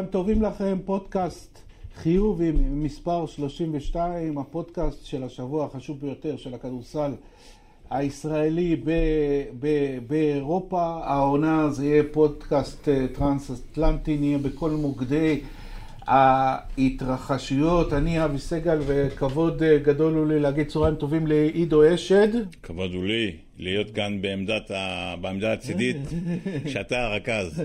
צהריים טובים לכם, פודקאסט חיובי מספר 32, הפודקאסט של השבוע החשוב ביותר של הכדורסל הישראלי ב- ב- באירופה. העונה זה יהיה פודקאסט אה, טרנס-אטלנטי, נהיה בכל מוקדי ההתרחשויות. אני אבי סגל וכבוד אה, גדול הוא לי להגיד צהריים טובים לעידו אשד. כבוד הוא לי להיות כאן בעמדת ה... בעמדה הצידית, שאתה הרכז.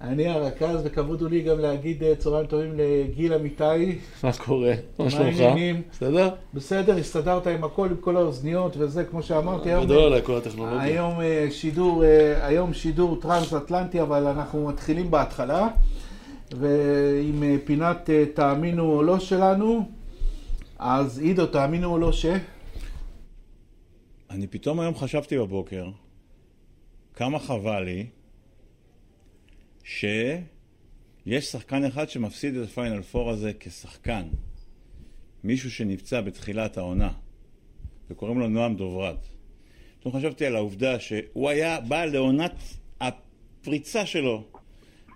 אני הרכז, וכבוד הוא לי גם להגיד אה, צהריים טובים לגיל אמיתי. מה קורה? מה שלומך? העניינים? בסדר? בסדר, הסתדרת עם הכל, עם כל האוזניות וזה, כמו שאמרתי. היום- גדול עליי כל הטכנולוגיה. היום אה, שידור, אה, היום שידור טרנס-אטלנטי, אבל אנחנו מתחילים בהתחלה. ועם אה, פינת אה, תאמינו או לא שלנו, אז עידו, תאמינו או לא ש... אני פתאום היום חשבתי בבוקר, כמה חבל לי שיש שחקן אחד שמפסיד את הפיינל פור הזה כשחקן. מישהו שנפצע בתחילת העונה, וקוראים לו נועם דוברת. פתאום חשבתי על העובדה שהוא היה בא לעונת הפריצה שלו,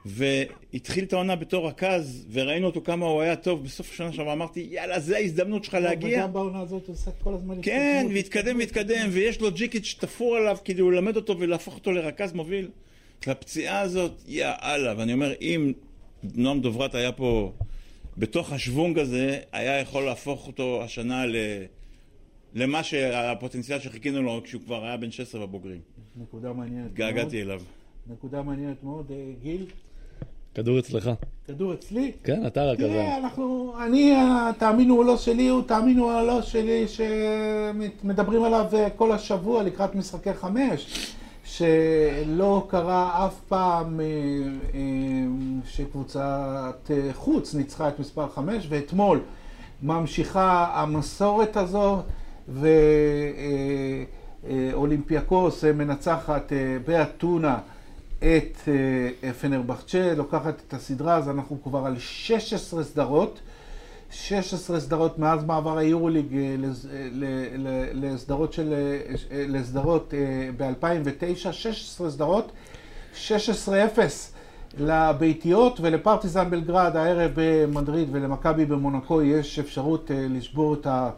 והתחיל את העונה בתור רכז, וראינו אותו כמה הוא היה טוב בסוף השנה שעברה, אמרתי, יאללה, זה ההזדמנות שלך להגיע. וגם בעונה הזאת הוא עושה כל הזמן... כן, והתקדם והתקדם, ויש לו ג'יקיץ' תפור עליו כדי ללמד אותו ולהפוך אותו לרכז מוביל. והפציעה הזאת, יא אללה, ואני אומר, אם נועם דוברת היה פה בתוך השוונג הזה, היה יכול להפוך אותו השנה ל... למה שהפוטנציאל שחיכינו לו כשהוא כבר היה בן 16 בבוגרים. נקודה מעניינת מאוד. התגעגעתי אליו. נקודה מעניינת מאוד. אה, גיל, כדור אצלך. כדור אצלי. כן, אתה רכז. תראה, אנחנו, אני, ה- תאמינו או לא שלי, הוא תאמינו או לא שלי, שמדברים עליו אה, כל השבוע לקראת משחקי חמש, שלא קרה אף פעם אה, אה, שקבוצת אה, חוץ ניצחה את מספר חמש, ואתמול ממשיכה המסורת הזו, ואולימפיאקוס מנצחת באתונה. את פנרבחצ'ה, לוקחת את הסדרה, אז אנחנו כבר על 16 סדרות. 16 סדרות מאז מעבר היורוליג אה, אה, לסדרות של... אה, לסדרות ב-2009, 16 סדרות, 16-0 לביתיות ולפרטיזן בלגרד הערב במדריד ולמכבי במונקו יש אפשרות לשבור את, ה,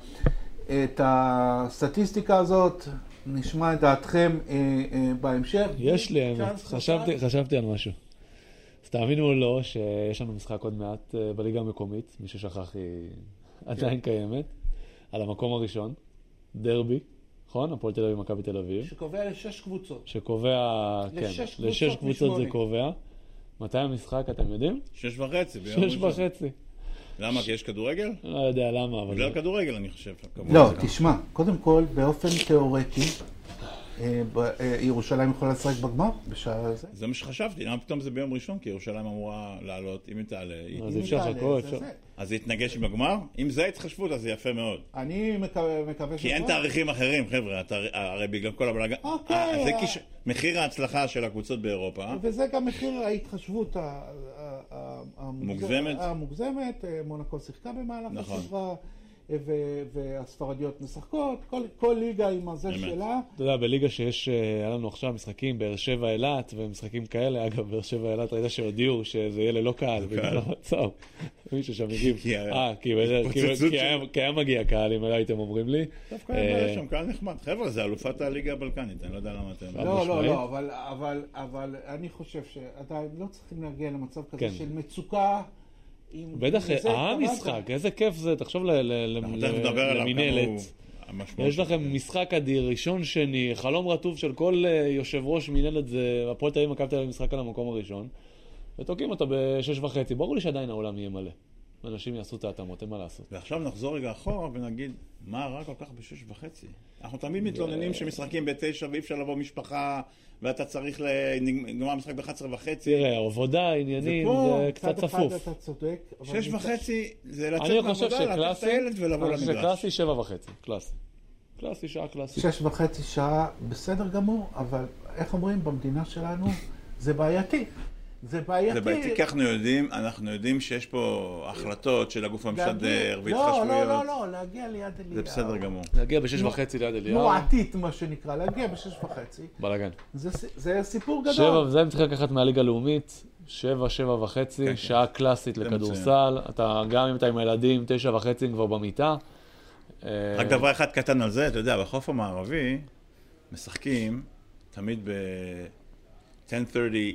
את הסטטיסטיקה הזאת. נשמע את דעתכם בהמשך. יש לי חשבתי-? חשבתי על משהו. תאמינו או לא, שיש לנו משחק עוד מעט אה, בליגה המקומית, מי ששכח היא עדיין קיימת, על המקום הראשון, דרבי, נכון? הפועל תל אביב ומכבי תל אביב, שקובע לשש קבוצות. שקובע, כן, לשש קבוצות לשש קבוצות זה. קובע. מתי המשחק, אתם יודעים? שש וחצי שש. וחצי. למה? כי יש כדורגל? לא יודע למה, אבל... בגלל כדורגל אני חושב. לא, תשמע, קודם כל, באופן תיאורטי, ירושלים יכולה לשחק בגמר בשעה הזה. זה מה שחשבתי, למה פתאום זה ביום ראשון? כי ירושלים אמורה לעלות, אם היא תעלה. היא- אז אפשר תעלה, לחכות, זה אפשר- זה. אז זה יתנגש עם הגמר? אם זה ההתחשבות, אז זה יפה מאוד. אני מקווה מקווה כי אין. תאריכים אחרים, חבר'ה, הרי בגלל כל הבלגן. אוקיי. אה, זה מחיר ההצלחה של הקבוצות באירופה. וזה גם מחיר ההתחשבות. המוגזמת. אה, מונקו שיחקה במהלך נכון. הסדרה, אה, והספרדיות משחקות, כל- כל ליגה עם הזה אמת. שלה. אתה יודע, בליגה שיש, אה, היה לנו עכשיו משחקים, באר שבע אילת ומשחקים כאלה, אגב, באר שבע אילת ראית שהודיעו שזה יהיה ללא קהל, בגלל המצב. מישהו שם הגיב. כי היה- אה, כי היה- מגיע קהל, אם הייתם אומרים לי. דווקא אה, היה שם קהל נחמד. חבר'ה, זה אלופת הליגה הבלקנית, אני לא יודע למה אתם... לא, לא. לא, אבל, אבל, אבל אני חושב שעדיין לא צריכים להגיע למצב כזה כן. של מצוקה. בטח, אה, גם. איזה כיף זה, תחשוב. למינהלת. יש של לכם. משחק אדיר, ראשון, שני, חלום רטוב של כל אה, יושב ראש מינהלת זה הפועל תל אביב מכבי תל אביב משחק על המקום הראשון, ותוקעים אותו בשש וחצי. ברור לי שעדיין העולם יהיה מלא. אנשים יעשו את ההתאמות, אין מה לעשות. ועכשיו נחזור רגע אחורה ונגיד, מה רע כל כך בשש וחצי? אנחנו תמיד מתלוננים שמשחקים בתשע ואי אפשר לבוא משפחה, ואתה צריך לגמר המשחק ב-11 וחצי. תראה, עבודה, עניינים, זה קצת צפוף. אתה צודק. שש וחצי זה לצאת אני חושב מהעבודה, לקחת את הילד ולבוא אני חושב. שקלאסי שבע וחצי, קלאסי. קלאסי, שעה קלאסי. שש וחצי שעה בסדר גמור, אבל איך אומרים, במדינה שלנו זה בעייתי. זה בעייתי. זה בעייתי כי אנחנו יודעים, אנחנו יודעים שיש פה החלטות של הגוף המשדר להגיע- והתחשבויות. לא, לא, לא, לא, להגיע ליד אליהו. זה בסדר גמור. להגיע בשש וחצי ליד אליהו, תנועתית, מה שנקרא, להגיע בשש וחצי. בלאגן. זה זה סיפור גדול. שבע, זה הם צריכים לקחת מהליגה הלאומית, שבע, שבע וחצי, כן. שעה קלאסית זה לכדורסל. אתה, גם אם אתה עם הילדים, תשע וחצי כבר במיטה. אה, רק דבר אחד קטן על זה, אתה יודע, בחוף המערבי משחקים תמיד ב-10:30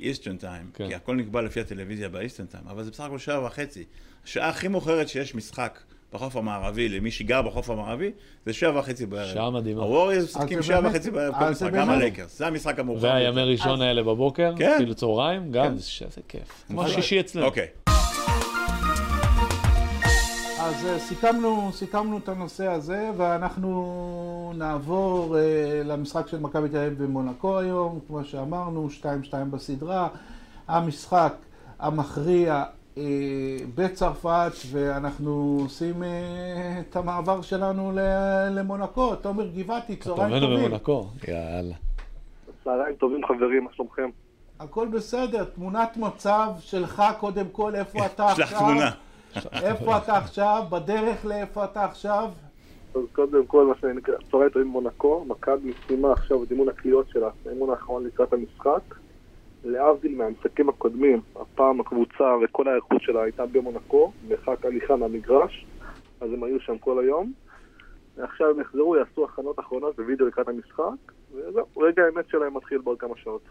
Eastern Time, כן. כי הכל נקבע לפי הטלוויזיה ב-Eastern Time, אבל זה בסך הכל שעה וחצי. השעה הכי מאוחרת שיש משחק בחוף המערבי, למי שגר בחוף המערבי, זה שעה וחצי בערב. שעה מדהימה. הווריורס משחקים זה שעה באמת- וחצי בערב, כל משחק, גם הלייקרס. זה המשחק המאוחר. והימי. ראשון האלה בבוקר, כן. כאילו צהריים, גם, כן. זה כיף. כמו. שישי אצלנו. אוקיי. אז אה, סיכמנו, סיכמנו את הנושא הזה, ואנחנו נעבור אה, למשחק של מכבי תל אביב במונקו היום, כמו שאמרנו, 2-2 בסדרה. המשחק המכריע אה, בצרפת, ואנחנו עושים אה, את המעבר שלנו ל- למונקו. תומר גבעתי, צהריים טובים. במונקו, יאללה. צהריים טובים חברים, מה שלומכם? הכל בסדר, תמונת מצב שלך קודם כל, איפה אתה שלח עכשיו? תמונה. איפה אתה עכשיו? בדרך לאיפה אתה עכשיו? אז קודם כל, מה שנקרא, צהריים טובים מונקו, מכבי סיימה עכשיו את אימון הקליעות שלה, האימון האחרון לקראת המשחק. להבדיל מהמשחקים הקודמים, הפעם הקבוצה וכל ההיערכות שלה הייתה במונקו, מרחק הליכה מהמגרש, אז הם היו שם כל היום. ועכשיו הם יחזרו, יעשו הכנות אחרונות ווידאו לקראת המשחק, וזהו, רגע האמת שלהם מתחיל בעוד כמה שעות.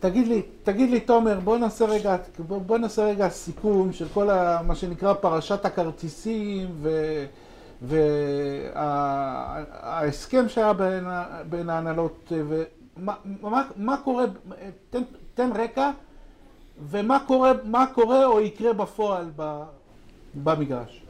תגיד לי, תגיד לי, תומר, בוא נעשה רגע, בוא, נעשה רגע סיכום של כל ה, מה שנקרא פרשת הכרטיסים וההסכם שהיה בין, בין ההנהלות, ומה מה, מה קורה, תן, תן רקע, ומה קורה, קורה או יקרה בפועל במגרש.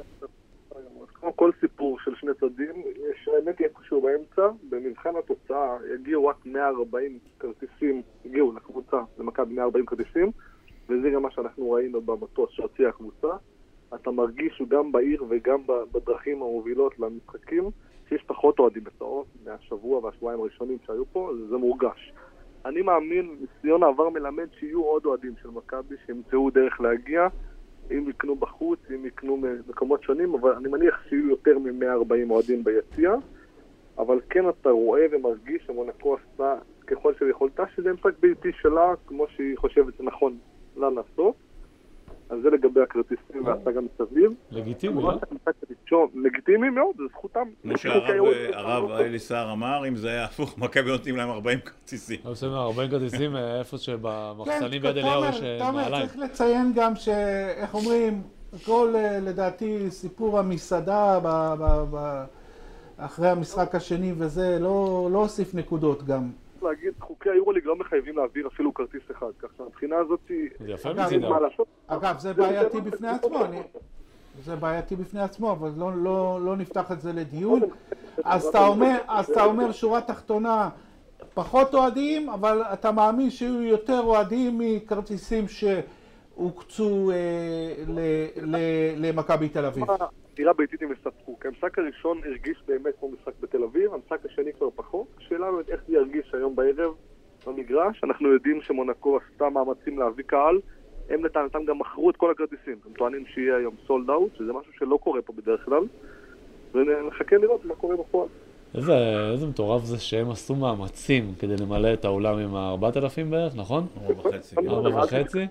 כמו כל סיפור של שני צדדים, יש האמת איפשהו באמצע, במבחן התוצאה יגיעו רק 140 כרטיסים, הגיעו לקבוצה, למכבי 140 כרטיסים, וזה גם מה שאנחנו ראינו במטוס שהוציאה הקבוצה. אתה מרגיש גם בעיר וגם בדרכים המובילות למשחקים, שיש פחות אוהדים בצהוב מהשבוע והשבועיים הראשונים שהיו פה, זה מורגש. אני מאמין, ניסיון העבר מלמד שיהיו עוד אוהדים של מכבי שימצאו דרך להגיע, אם יקנו בחוץ, אם יקנו ממקומות שונים, אבל אני מניח שיהיו יותר מ-140 אוהדים ביציע. אבל כן אתה רואה ומרגיש שמונקו עשתה ככל שיכולתה, שזה משחק ביתי שלה, כמו שהיא חושבת שנכון לה לעשות. אז זה לגבי הכרטיסים וההצגה מסביב. לגיטימי, לא? לגיטימי מאוד, זה זכותם. כמו שהרב. הרב אלי סער אמר, אם זה היה הפוך, מכבי נותנים להם 40 כרטיסים. היו שמים 40 כרטיסים אה, איפה שבמחסנים ביד כן, אליהו תומר, יש אה, תומר, נעליים. צריך לציין גם שאיך אומרים, כל אה, לדעתי סיפור המסעדה ב, ב, ב, אחרי המשחק השני וזה, לא, לא הוסיף נקודות גם. צריך להגיד, חוקי היורוליג לא מחייבים להעביר אפילו כרטיס אחד, כך שהמבחינה הזאת. זה יפה מצידם. אגב, זה בעייתי בפני עצמו, אני... זה בעייתי בפני עצמו, אבל לא, לא, לא נפתח את זה לדיון. אז אתה אומר, אז אתה אומר שורה תחתונה, פחות אוהדים, אבל אתה מאמין שיהיו יותר אוהדים מכרטיסים שהוקצו אה, ל- ל- למכבי תל אביב. דירה ביתית הם יספקו. כי המשחק הראשון הרגיש באמת כמו משחק בתל אביב, המשחק השני כבר פחות. השאלה באמת איך זה ירגיש היום בערב במגרש. אנחנו יודעים שמונקו עשתה מאמצים להביא קהל. הם לטענתם גם מכרו את כל הכרטיסים. הם טוענים שיהיה היום סולד אאוט, שזה משהו שלא קורה פה בדרך כלל. ונחכה לראות מה קורה בפועל. איזה איזה מטורף זה שהם עשו מאמצים כדי למלא את האולם עם ה-4,000 בערך, נכון? ארבע וחצי. כן. ארבע וחצי?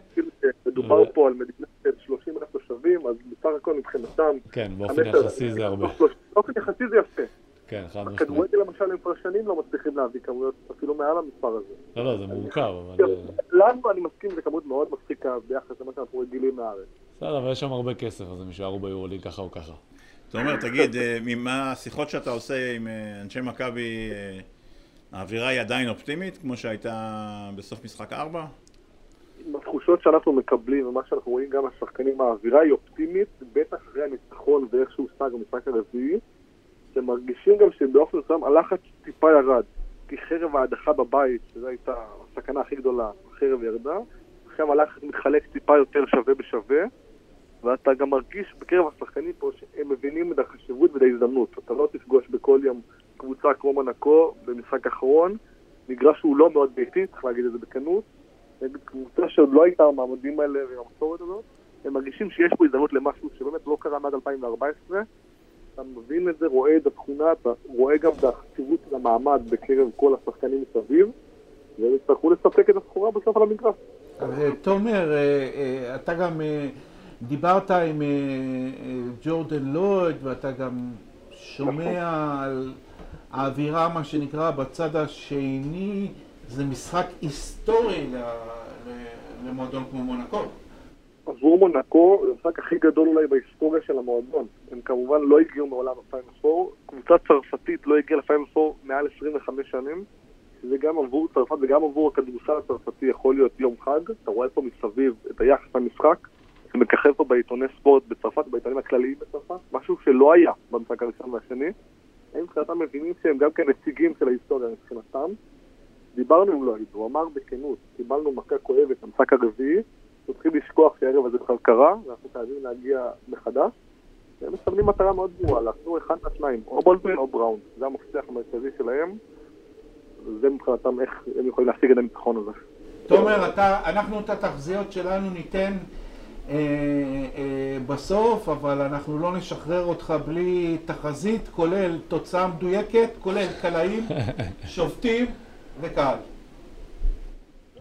מדובר פה על מדינה של 30 אלף תושבים, אז בסך הכל מבחינתם... כן, באופן יחסי זה הרבה. באופן יחסי זה יפה. כן, חד משמעית. בכדורגל למשל הם כבר שנים לא מצליחים להביא כמויות אפילו מעל המספר הזה. לא, לא, זה מורכב, אבל... אה, לנו אני מסכים, זו כמות מאוד מצחיקה ביחס למה שאנחנו רגילים מהארץ. בסדר, אבל יש שם הרבה כסף, אז הם יישארו ביורוליג ככה או ככה. תומר, תגיד, אה, ממה השיחות שאתה עושה עם אה, אנשי מכבי, האווירה היא עדיין אופטימית, כמו שהייתה בסוף משחק 4? בתחושות שאנחנו מקבלים ומה שאנחנו רואים גם מהשחקנים, האווירה היא אופטימית, בטח אחרי הניצחון ואיך שהושג במשחק הרביעי, אתם מרגישים גם שבאופן מסוים הלחץ טיפה ירד. כי חרב ההדחה בבית, שזו הייתה הסכנה הכי גדולה, החרב ירדה, עכשיו הלחץ מתחלק טיפה יותר שווה בשווה, ואתה גם מרגיש בקרב השחקנים פה שהם מבינים את החשיבות ואת ההזדמנות. אתה לא תפגוש בכל יום קבוצה כמו מנקו במשחק אחרון, מגרש שהוא לא מאוד ביתי, צריך להגיד את זה בכנות, נגד קבוצה שעוד לא הייתה במעמדים האלה והמסורת הזאת, הם מרגישים שיש פה הזדמנות למשהו שבאמת לא קרה מאז 2014. אתה מבין את זה, רואה את התכונה, אתה רואה גם את החשיבות של המעמד בקרב כל השחקנים מסביב, והם יצטרכו לספק את הסחורה בסוף על המגרש. אה, תומר, אה, אה, אתה גם דיברת עם ג'ורדן לויד, ואתה גם שומע על האווירה, מה שנקרא, בצד השני, זה משחק היסטורי למועדון כמו מונקו. עבור מונקו זה המשחק הכי גדול אולי בהיסטוריה של המועדון. הם כמובן לא הגיעו מעולם לפיינל קבוצה צרפתית לא הגיעה לפיינל מעל 25 שנים. שזה גם עבור צרפת וגם עבור הכדורסל הצרפתי יכול להיות יום חג. אתה רואה פה מסביב את היחס למשחק, זה מככב פה בעיתוני ספורט בצרפת, בעיתונים הכלליים בצרפת, משהו שלא היה במשחק הראשון והשני. הם מבחינתם מבינים שהם גם כן נציגים של ההיסטוריה מבחינתם. דיברנו עם לואיד, הוא אמר בכנות, קיבלנו מכה כואבת במשחק הרביעי, שהערב הזה בכלל קרה, ואנחנו חייבים להגיע מחדש. הם מסמנים מטרה מאוד ברורה, לעשו אחד מהשניים, או בולדווין או בראון, זה המפתח המרכזי שלהם. זה מבחינתם איך הם יכולים להשיג את הניצחון הזה. תומר, אתה, אנחנו את התחזיות שלנו ניתן אה, אה, בסוף, אבל אנחנו לא נשחרר אותך בלי תחזית, כולל תוצאה מדויקת, כולל קלעים, שופטים וקהל.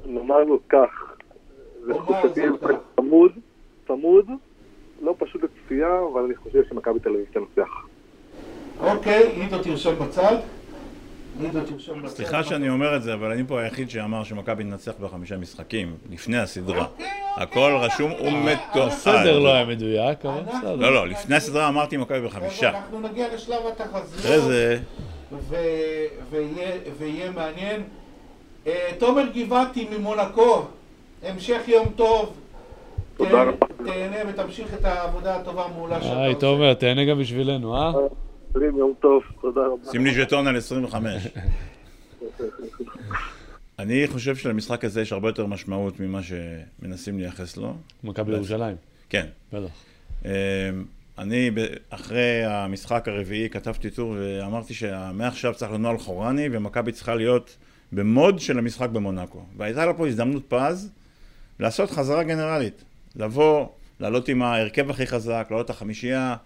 נאמר לו כך, צמוד, צמוד, לא פשוט לצפייה, אבל אני חושב שמכבי תל אביב תנצח. אוקיי, עידו תרשום בצד. סליחה שאני אומר את זה, אבל אני פה היחיד שאמר שמכבי ננצח בחמישה משחקים, לפני הסדרה. אוקיי, אוקיי, הכל רשום ומתועד. הסדר לא היה מדויק, אבל בסדר. לא, לא, לפני הסדרה אמרתי מכבי בחמישה. אנחנו נגיע לשלב התחזיות. אחרי זה... ויהיה מעניין. אה, תומר גבעתי ממונקו, המשך יום טוב. תודה רבה. תהנה ותמשיך את העבודה הטובה המעולה שלך. היי, תומר, תהנה גם בשבילנו, אה? יום טוב, תודה רבה. שים לי ז'טון על 25. אני חושב שלמשחק הזה יש הרבה יותר משמעות ממה שמנסים לייחס לו. מכבי ירושלים. כן. בטח. אמ, אני אחרי המשחק הרביעי כתבתי טור ואמרתי שמעכשיו צריך לנוע חורני ומכבי צריכה להיות במוד של המשחק במונאקו. והייתה לה פה הזדמנות פז לעשות חזרה גנרלית. לבוא, לעלות עם ההרכב הכי חזק, לעלות את החמישייה,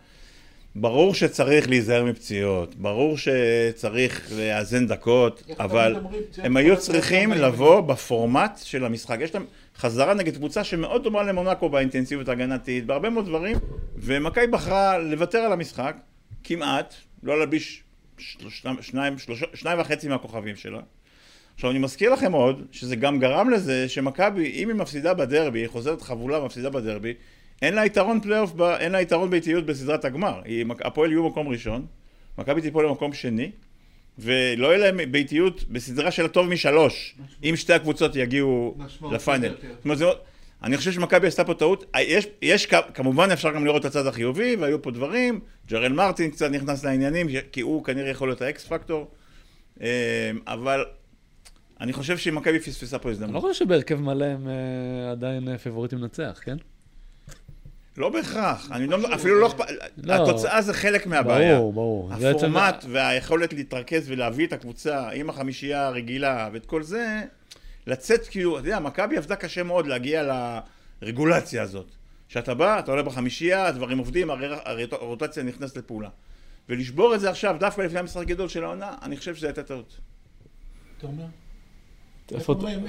ברור שצריך להיזהר מפציעות, ברור שצריך לאזן דקות, אבל הם היו צריכים לבוא בפורמט של המשחק. יש להם חזרה נגד קבוצה שמאוד דומה למונקו באינטנסיביות ההגנתית, בהרבה מאוד דברים, ומכבי בחרה לוותר על המשחק, כמעט, לא להלביש שניים, שניים וחצי מהכוכבים שלה. עכשיו אני מזכיר לכם עוד, שזה גם גרם לזה שמכבי, אם היא מפסידה בדרבי, היא חוזרת חבולה ומפסידה בדרבי, אין לה יתרון פלייאוף, אין לה יתרון ביתיות בסדרת הגמר. הפועל יהיו מקום ראשון, מכבי תיפול למקום שני, ולא יהיה להם ביתיות בסדרה של הטוב משלוש, אם שתי הקבוצות יגיעו לפיינל. זאת אומרת, אני חושב שמכבי עשתה פה טעות. יש, יש, כמובן אפשר גם לראות את הצד החיובי, והיו פה דברים. ג'רל מרטין קצת נכנס לעניינים, כי הוא כנראה יכול להיות האקס פקטור. אמ, אבל אני חושב שמכבי פספסה פה הזדמנות. אני לא חושב שבהרכב מלא הם אה, עדיין אה, פיבוריטים לנצח, כן? לא בהכרח, אני לא, אפילו לא אכפת, לא. התוצאה זה חלק מהבעיה. ברור, ברור. הפורמט והיכולת להתרכז ולהביא את הקבוצה עם החמישייה הרגילה ואת כל זה, לצאת כאילו, אתה יודע, מכבי עבדה קשה מאוד להגיע לרגולציה הזאת. כשאתה בא, אתה עולה בחמישייה, הדברים עובדים, הרוטציה נכנסת לפעולה. ולשבור את זה עכשיו, דווקא לפני המשחק הגדול של העונה, אני חושב שזה הייתה טעות. אתה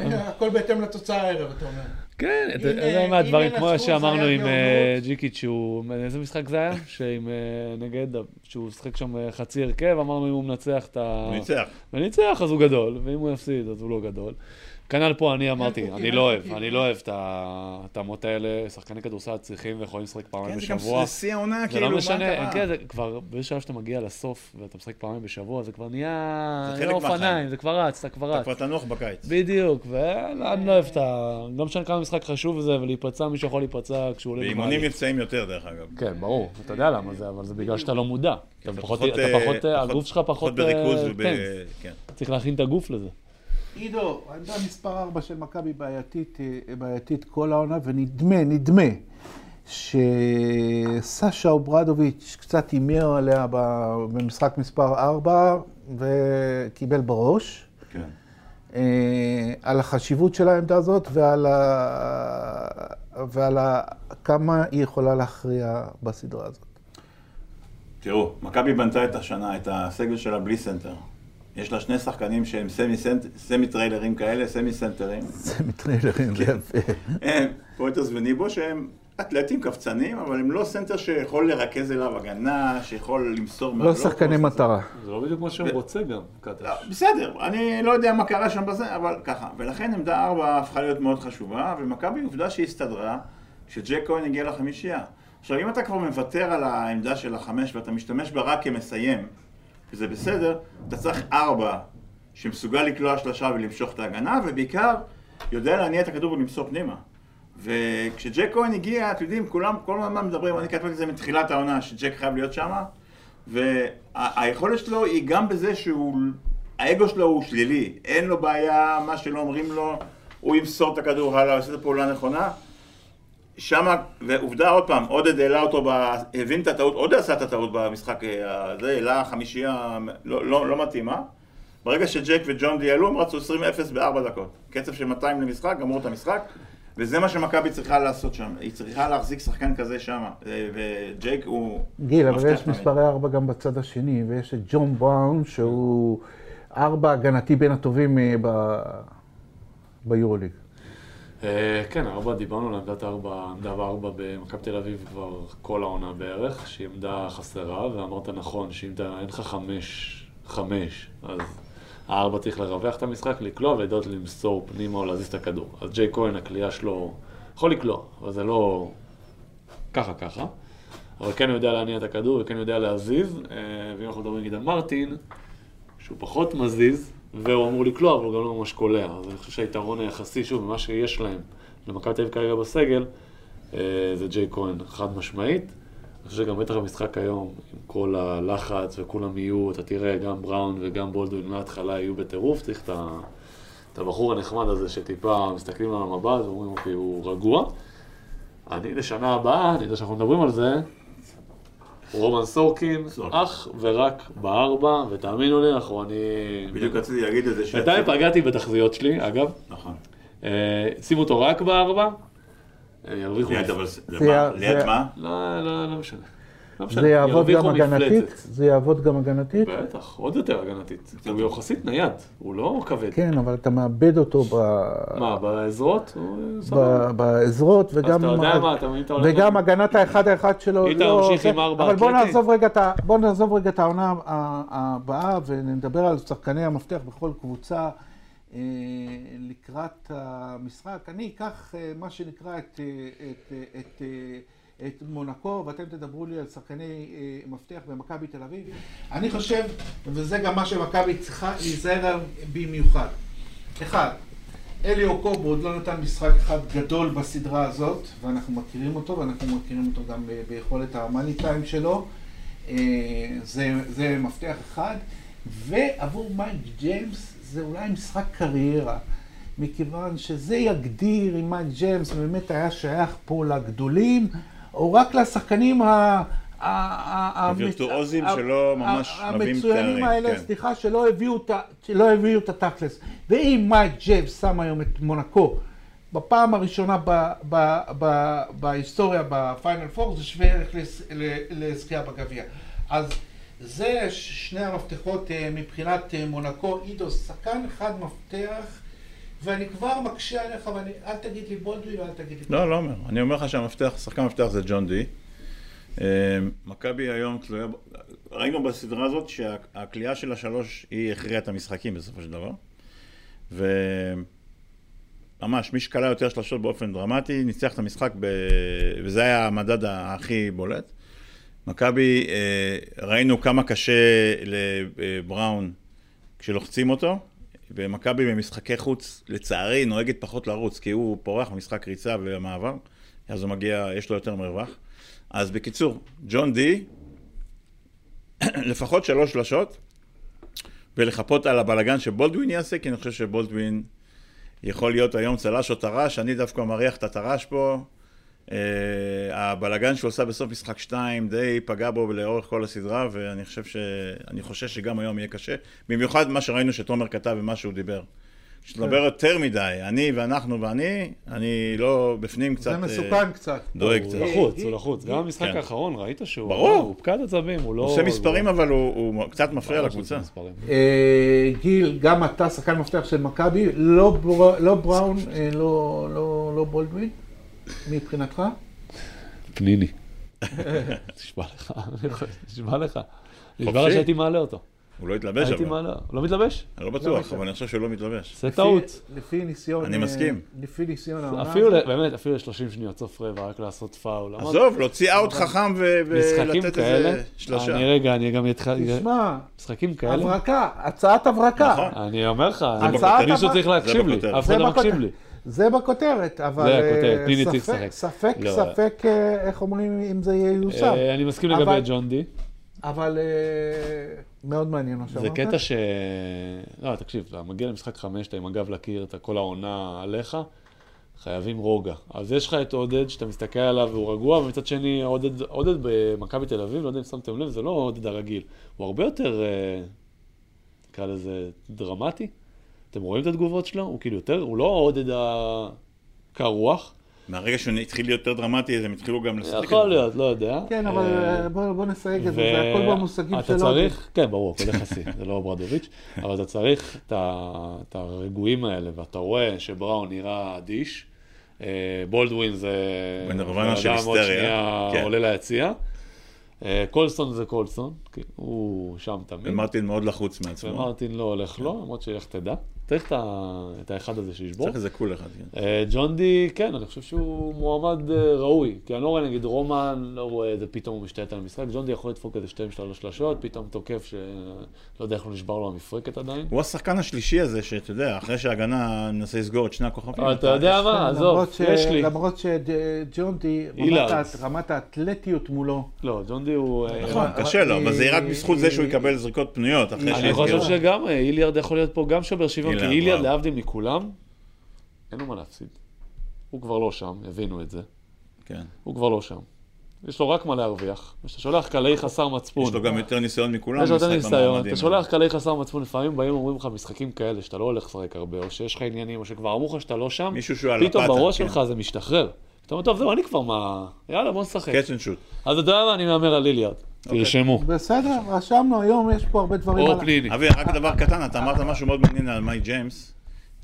אומר? הכל בהתאם לתוצאה הערב, אתה אומר. כן, אתה יודע מה הדברים, כמו שאמרנו עם אה, ג'יקיץ', שהוא, איזה משחק זה היה? שעם אה, נגד, שהוא שחק שם אה, חצי הרכב, אמרנו אם הוא מנצח את ה... הוא ניצח. וניצח, אז הוא גדול, ואם הוא יפסיד, אז הוא לא גדול. כנ"ל פה אני אמרתי, אני לא אוהב, אני לא אוהב את ההתאמות האלה, שחקני כדורסל צריכים ויכולים לשחק פעמיים בשבוע. זה שיא העונה, כאילו, מה קרה? זה לא משנה, כן, זה כבר, בשלב שאתה מגיע לסוף ואתה משחק פעמיים בשבוע, זה כבר נהיה אופניים, זה כבר רץ, אתה כבר רץ. אתה כבר תנוח בקיץ. בדיוק, ואני לא אוהב את ה... לא משנה כמה משחק חשוב זה, ולהיפצע, מישהו יכול להיפצע כשהוא עולה במעלית. באימונים מבצעים יותר, דרך אגב. כן, ברור, אתה יודע למה זה, אבל זה בגלל שאתה לא מודע. אתה פחות, הגוף שלך פחות... בריכוז וב... צריך להכין את הגוף לזה. עידו, העמדה מספר 4 של מכבי בעייתית, אה, בעייתית כל העונה, ונדמה, נדמה, שסשה אוברדוביץ' קצת הימר עליה במשחק מספר 4 וקיבל בראש. כן. אה, על החשיבות של העמדה הזאת ועל, ה... ועל ה... כמה היא יכולה להכריע בסדרה הזאת. תראו, מכבי בנתה את השנה, את הסגל שלה בלי סנטר. יש לה שני שחקנים שהם סמי, סנט, סמי טריילרים כאלה, סמי סנטרים. סמי טריילרים, זה יפה. הם פויטרס וניבו שהם אתלטים קפצנים, אבל הם לא סנטר שיכול לרכז אליו הגנה, שיכול למסור... לא שחקני מטרה. זה לא בדיוק מה שהוא רוצה גם, קטש. לא, בסדר, אני לא יודע מה קרה שם בזה, אבל ככה. ולכן עמדה ארבע הפכה להיות מאוד חשובה, ומכבי עובדה שהיא הסתדרה כשג'ק כהן הגיע לחמישייה. עכשיו, אם אתה כבר מוותר על העמדה של החמש ואתה משתמש בה רק כמסיים, וזה בסדר, אתה צריך ארבע שמסוגל לקלוע שלושה ולמשוך את ההגנה, ובעיקר יודע להניע את הכדור ולמסור פנימה. וכשג'ק כהן הגיע, אתם יודעים, כולם כל הזמן מדברים, אני כתבתי את זה מתחילת העונה, שג'ק חייב להיות שם, והיכולת שלו היא גם בזה שהוא, האגו שלו הוא שלילי, אין לו בעיה, מה שלא אומרים לו, הוא ימסור את הכדור הלאה, עושה את הפעולה הנכונה. שמה, ועובדה עוד פעם, עודד העלה אותו, ב, הבין את הטעות, עודד עשה את הטעות במשחק הזה, העלה חמישייה לא, לא, לא מתאימה. ברגע שג'ק וג'ון די עלו, הם רצו 20-0 בארבע דקות. קצב של 200 למשחק, גמרו את המשחק. וזה מה שמכבי צריכה לעשות שם, היא צריכה להחזיק שחקן כזה שם, וג'ייק הוא... גיל, אבל יש מספרי ארבע גם בצד השני, ויש את ג'ון בראון, שהוא ארבע הגנתי בין הטובים אה, ביורוליג. אה, כן, ארבע, דיברנו על עמדת ארבע, עמדה וארבע במכבי תל אביב כבר כל העונה בערך, שהיא עמדה חסרה, ואמרת נכון, שאם אין לך חמש, חמש, אז הארבע צריך לרווח את המשחק, לקלוע ולדעת למסור פנימה או להזיז את הכדור. אז ג'יי כהן, הקליעה שלו, יכול לקלוע, אבל זה לא ככה ככה. אבל כן יודע להניע את הכדור וכן יודע להזיז, אה, ואם אנחנו מדברים נגיד על מרטין, שהוא פחות מזיז, והוא אמור לקלוע, אבל הוא גם לא ממש קולע. אז אני חושב שהיתרון היחסי, שוב, ממה שיש להם למכבי תל אביב כרגע בסגל, אה, זה ג'יי כהן, חד משמעית. אני חושב שגם בטח במשחק היום, עם כל הלחץ וכולם יהיו, אתה תראה, גם בראון וגם בולדווין מההתחלה יהיו בטירוף, צריך את, ה, את הבחור הנחמד הזה שטיפה מסתכלים על המבט ואומרים, אוקיי, הוא רגוע. אני לשנה הבאה, אני יודע שאנחנו מדברים על זה, רומן סורקין, אך ורק בארבע, ותאמינו לי, אנחנו, אני... בדיוק רציתי להגיד את זה. בינתיים פגעתי בתחזיות שלי, אגב. נכון. אה, שימו אותו רק בארבע, ירוויחו... ליד מה? לא, לא, לא משנה. לא זה יעבוד גם הגנתית? זה יעבוד גם הגנתית? בטח, עוד יותר הגנתית. הוא יחסית נייד, הוא לא כבד. כן, אבל אתה מאבד אותו ב... מה, בעזרות? בעזרות, וגם... אז אתה יודע מה, אתה מבין את העולם? וגם הגנת האחד האחד שלו. אם אתה ממשיך עם ארבע אבל בוא נעזוב רגע את העונה הבאה ונדבר על שחקני המפתח בכל קבוצה. אה, לקראת המשחק. אני אקח אה, מה שנקרא את, אה, את, את, את מונקו, ואתם תדברו לי על שחקני מפתח במכבי תל אביב. אני חושב, וזה גם מה שמכבי צריכה להיזהר במיוחד. אחד, אלי אוקובו עוד לא נתן משחק אחד גדול בסדרה הזאת, ואנחנו מכירים אותו, ואנחנו מכירים אותו גם ביכולת המאני טיים שלו. זה, זה מפתח אחד. ועבור מייק ג'יימס זה אולי משחק קריירה, מכיוון שזה יגדיר אם מייק ג'יימס באמת היה שייך פה לגדולים, או רק לשחקנים ה... הווירטואוזים שלא ממש מביאים תארים. המצוינים האלה, כן. סליחה, שלא הביאו את התכלס. ואם מייק ג'יימס שם היום את מונקו בפעם הראשונה בהיסטוריה בפיינל פור, זה שווה ערך לזכייה בגביע. אז זה שני המפתחות אה, מבחינת אה, מונקו. עידו, שחקן אחד מפתח, ואני כבר מקשה עליך, ואל תגיד לי בולדווין ואל תגיד לי... לא, לא אומר. אני אומר לך שהמפתח, שחקן מפתח זה ג'ון די. אה, מכבי היום תלויה... ראינו בסדרה הזאת שהכלייה של השלוש היא הכריעה את המשחקים בסופו של דבר. וממש, מי שקלע יותר שלושות באופן דרמטי, ניצח את המשחק, ב... וזה היה המדד הכי בולט. מכבי, אה, ראינו כמה קשה לבראון כשלוחצים אותו, ומכבי במשחקי חוץ, לצערי, נוהגת פחות לרוץ, כי הוא פורח במשחק ריצה ומעבר, אז הוא מגיע, יש לו יותר מרווח. אז בקיצור, ג'ון די, לפחות שלוש שלשות, ולחפות על הבלגן שבולדווין יעשה, כי אני חושב שבולדווין יכול להיות היום צל"ש או טר"ש, אני דווקא מריח את הטר"ש פה. Uh, הבלגן שהוא עושה בסוף משחק 2 די פגע בו לאורך כל הסדרה ואני חושב ש... אני חושש שגם היום יהיה קשה במיוחד מה שראינו שתומר כתב ומה שהוא דיבר כשאתה יותר מדי, אני ואנחנו ואני, אני לא בפנים קצת... זה מסוכן קצת. דואג הוא קצת. לחוץ, הוא לחוץ. גם במשחק כן. האחרון ראית שהוא... ברור. הוא פקד עצבים, הוא לא... הוא עושה מספרים, הוא- אבל הוא הוא קצת מפריע לקבוצה. אה, גיל, גם אתה שחקן מפתח של מכבי, לא לא בראון, אה, לא- לא לא בולדווין, מבחינתך? פניני. נשבע לך, נשבע לך. נשבע לך. שהייתי מעלה אותו. הוא לא התלבש הייתי אבל. מעלה. הוא לא מתלבש? אני לא בטוח. אבל אני חושב שהוא לא מתלבש. זה טעות. לפי ניסיון... אני אה, מסכים. לפי ניסיון העונה אפילו, באמת, אפילו ל-30 שניות סוף רבע, רק לעשות פאול. עזוב, להוציא אאוט חכם ו- משחקים ולתת כאלה, איזה שלושה. אני רגע, אני גם אתך... תשמע, משחקים כאלה, הברקה, הצעת הברקה. נכון. אני אומר לך, מישהו צריך להקשיב לי. אף אחד לא. מקשיב לי. זה בכותרת, אבל זה הכותרת, אה, פיני צריך ספק- לשחק. ספק, לא. ספק, אה, איך אומרים, אם זה ייושם. אה, אני מסכים לגבי אבל- ג'ון די. אבל אה, מאוד מעניין מה זה שאמרת. קטע ש... לא, תקשיב, אתה מגיע למשחק חמש, אתה עם הגב לקיר, אתה כל העונה עליך, חייבים רוגע. אז יש לך את עודד, שאתה מסתכל עליו והוא רגוע, ומצד שני, עודד, עודד במכבי תל אביב, לא יודע אם שמתם לב, זה לא עודד הרגיל. הוא הרבה יותר, נקרא לזה, דרמטי. אתם רואים את התגובות שלו? הוא כאילו יותר, הוא לא עודד הקר רוח. מהרגע שהוא התחיל להיות יותר דרמטי, אז הם התחילו גם לשחק. יכול. להיות, לא יודע. כן, אבל אה, אה, בוא נסייג את זה, זה הכל במושגים אתה שלו. צריך, כן, ברור, הכל יחסי, זה לא ברדוביץ', אבל אתה צריך את הרגועים האלה, ואתה רואה שבראון נראה אדיש, אה, בולדווין זה... בנירוונה של היסטריה, שנייה כן. עולה ליציע. קולסון זה קולסון, הוא שם תמיד. ומרטין מאוד לחוץ מעצמו. ומרטין לא הולך לו, למרות שאיך תדע. צריך את ה- את האחד הזה שישבור. צריך איזה קול אחד. כן. אה, ג'ון די, כן, אני חושב שהוא מועמד אה, ראוי. כי אני לא רואה נגיד רומן, לא רואה איזה פתאום הוא משתלט על המשחק. ג'ון די יכול לדפוק איזה שתיים שלוש שלשות, פתאום תוקף שלא יודע איך לא נשבר לו המפרקת עדיין. הוא השחקן השלישי הזה, שאתה יודע, אחרי שההגנה מנסה לסגור את שני הכוכבים. אבל אתה יודע מה, כן, עזוב, יש לי. למרות שג'ון די, רמת האתלטיות מולו, לא, ג'ון די הוא... אה, נכון, קשה לו, אבל זה אה, רק בזכות זה שהוא אה, יקבל זריקות פנויות אני חושב. שגם אה, איליארד יכול להיות פה גם שובר שוויון, כי אילן, איליארד, וואו. להבדיל מכולם, אין לו מה להפסיד. הוא כבר לא שם, הבינו את זה. כן. הוא כבר לא שם. יש לו רק מה להרוויח. כשאתה שולח קלעי חסר מצפון. יש לו גם יותר ניסיון מכולם. יש לו יותר ניסיון. אתה שולח קלעי חסר מצפון, לפעמים באים ואומרים לך משחקים כאלה שאתה לא הולך לשחק הרבה, או שיש לך עניינים, או שכבר אמרו לך שאתה לא שם, מישהו שהוא על פתאום הפתה, בראש כן. שלך זה משתחרר. אתה אומר, טוב, זהו, אני כבר מה... יאללה, בוא נשחק. And shoot. אז אתה יודע מה, אני מהמר על ליליארד. אוקיי. תרשמו. בסדר, רשמנו, היום יש פה הרבה דברים או על... פליני. אבי, רק דבר קטן, אתה אמרת משהו מאוד מעניין על מייק ג'יימס,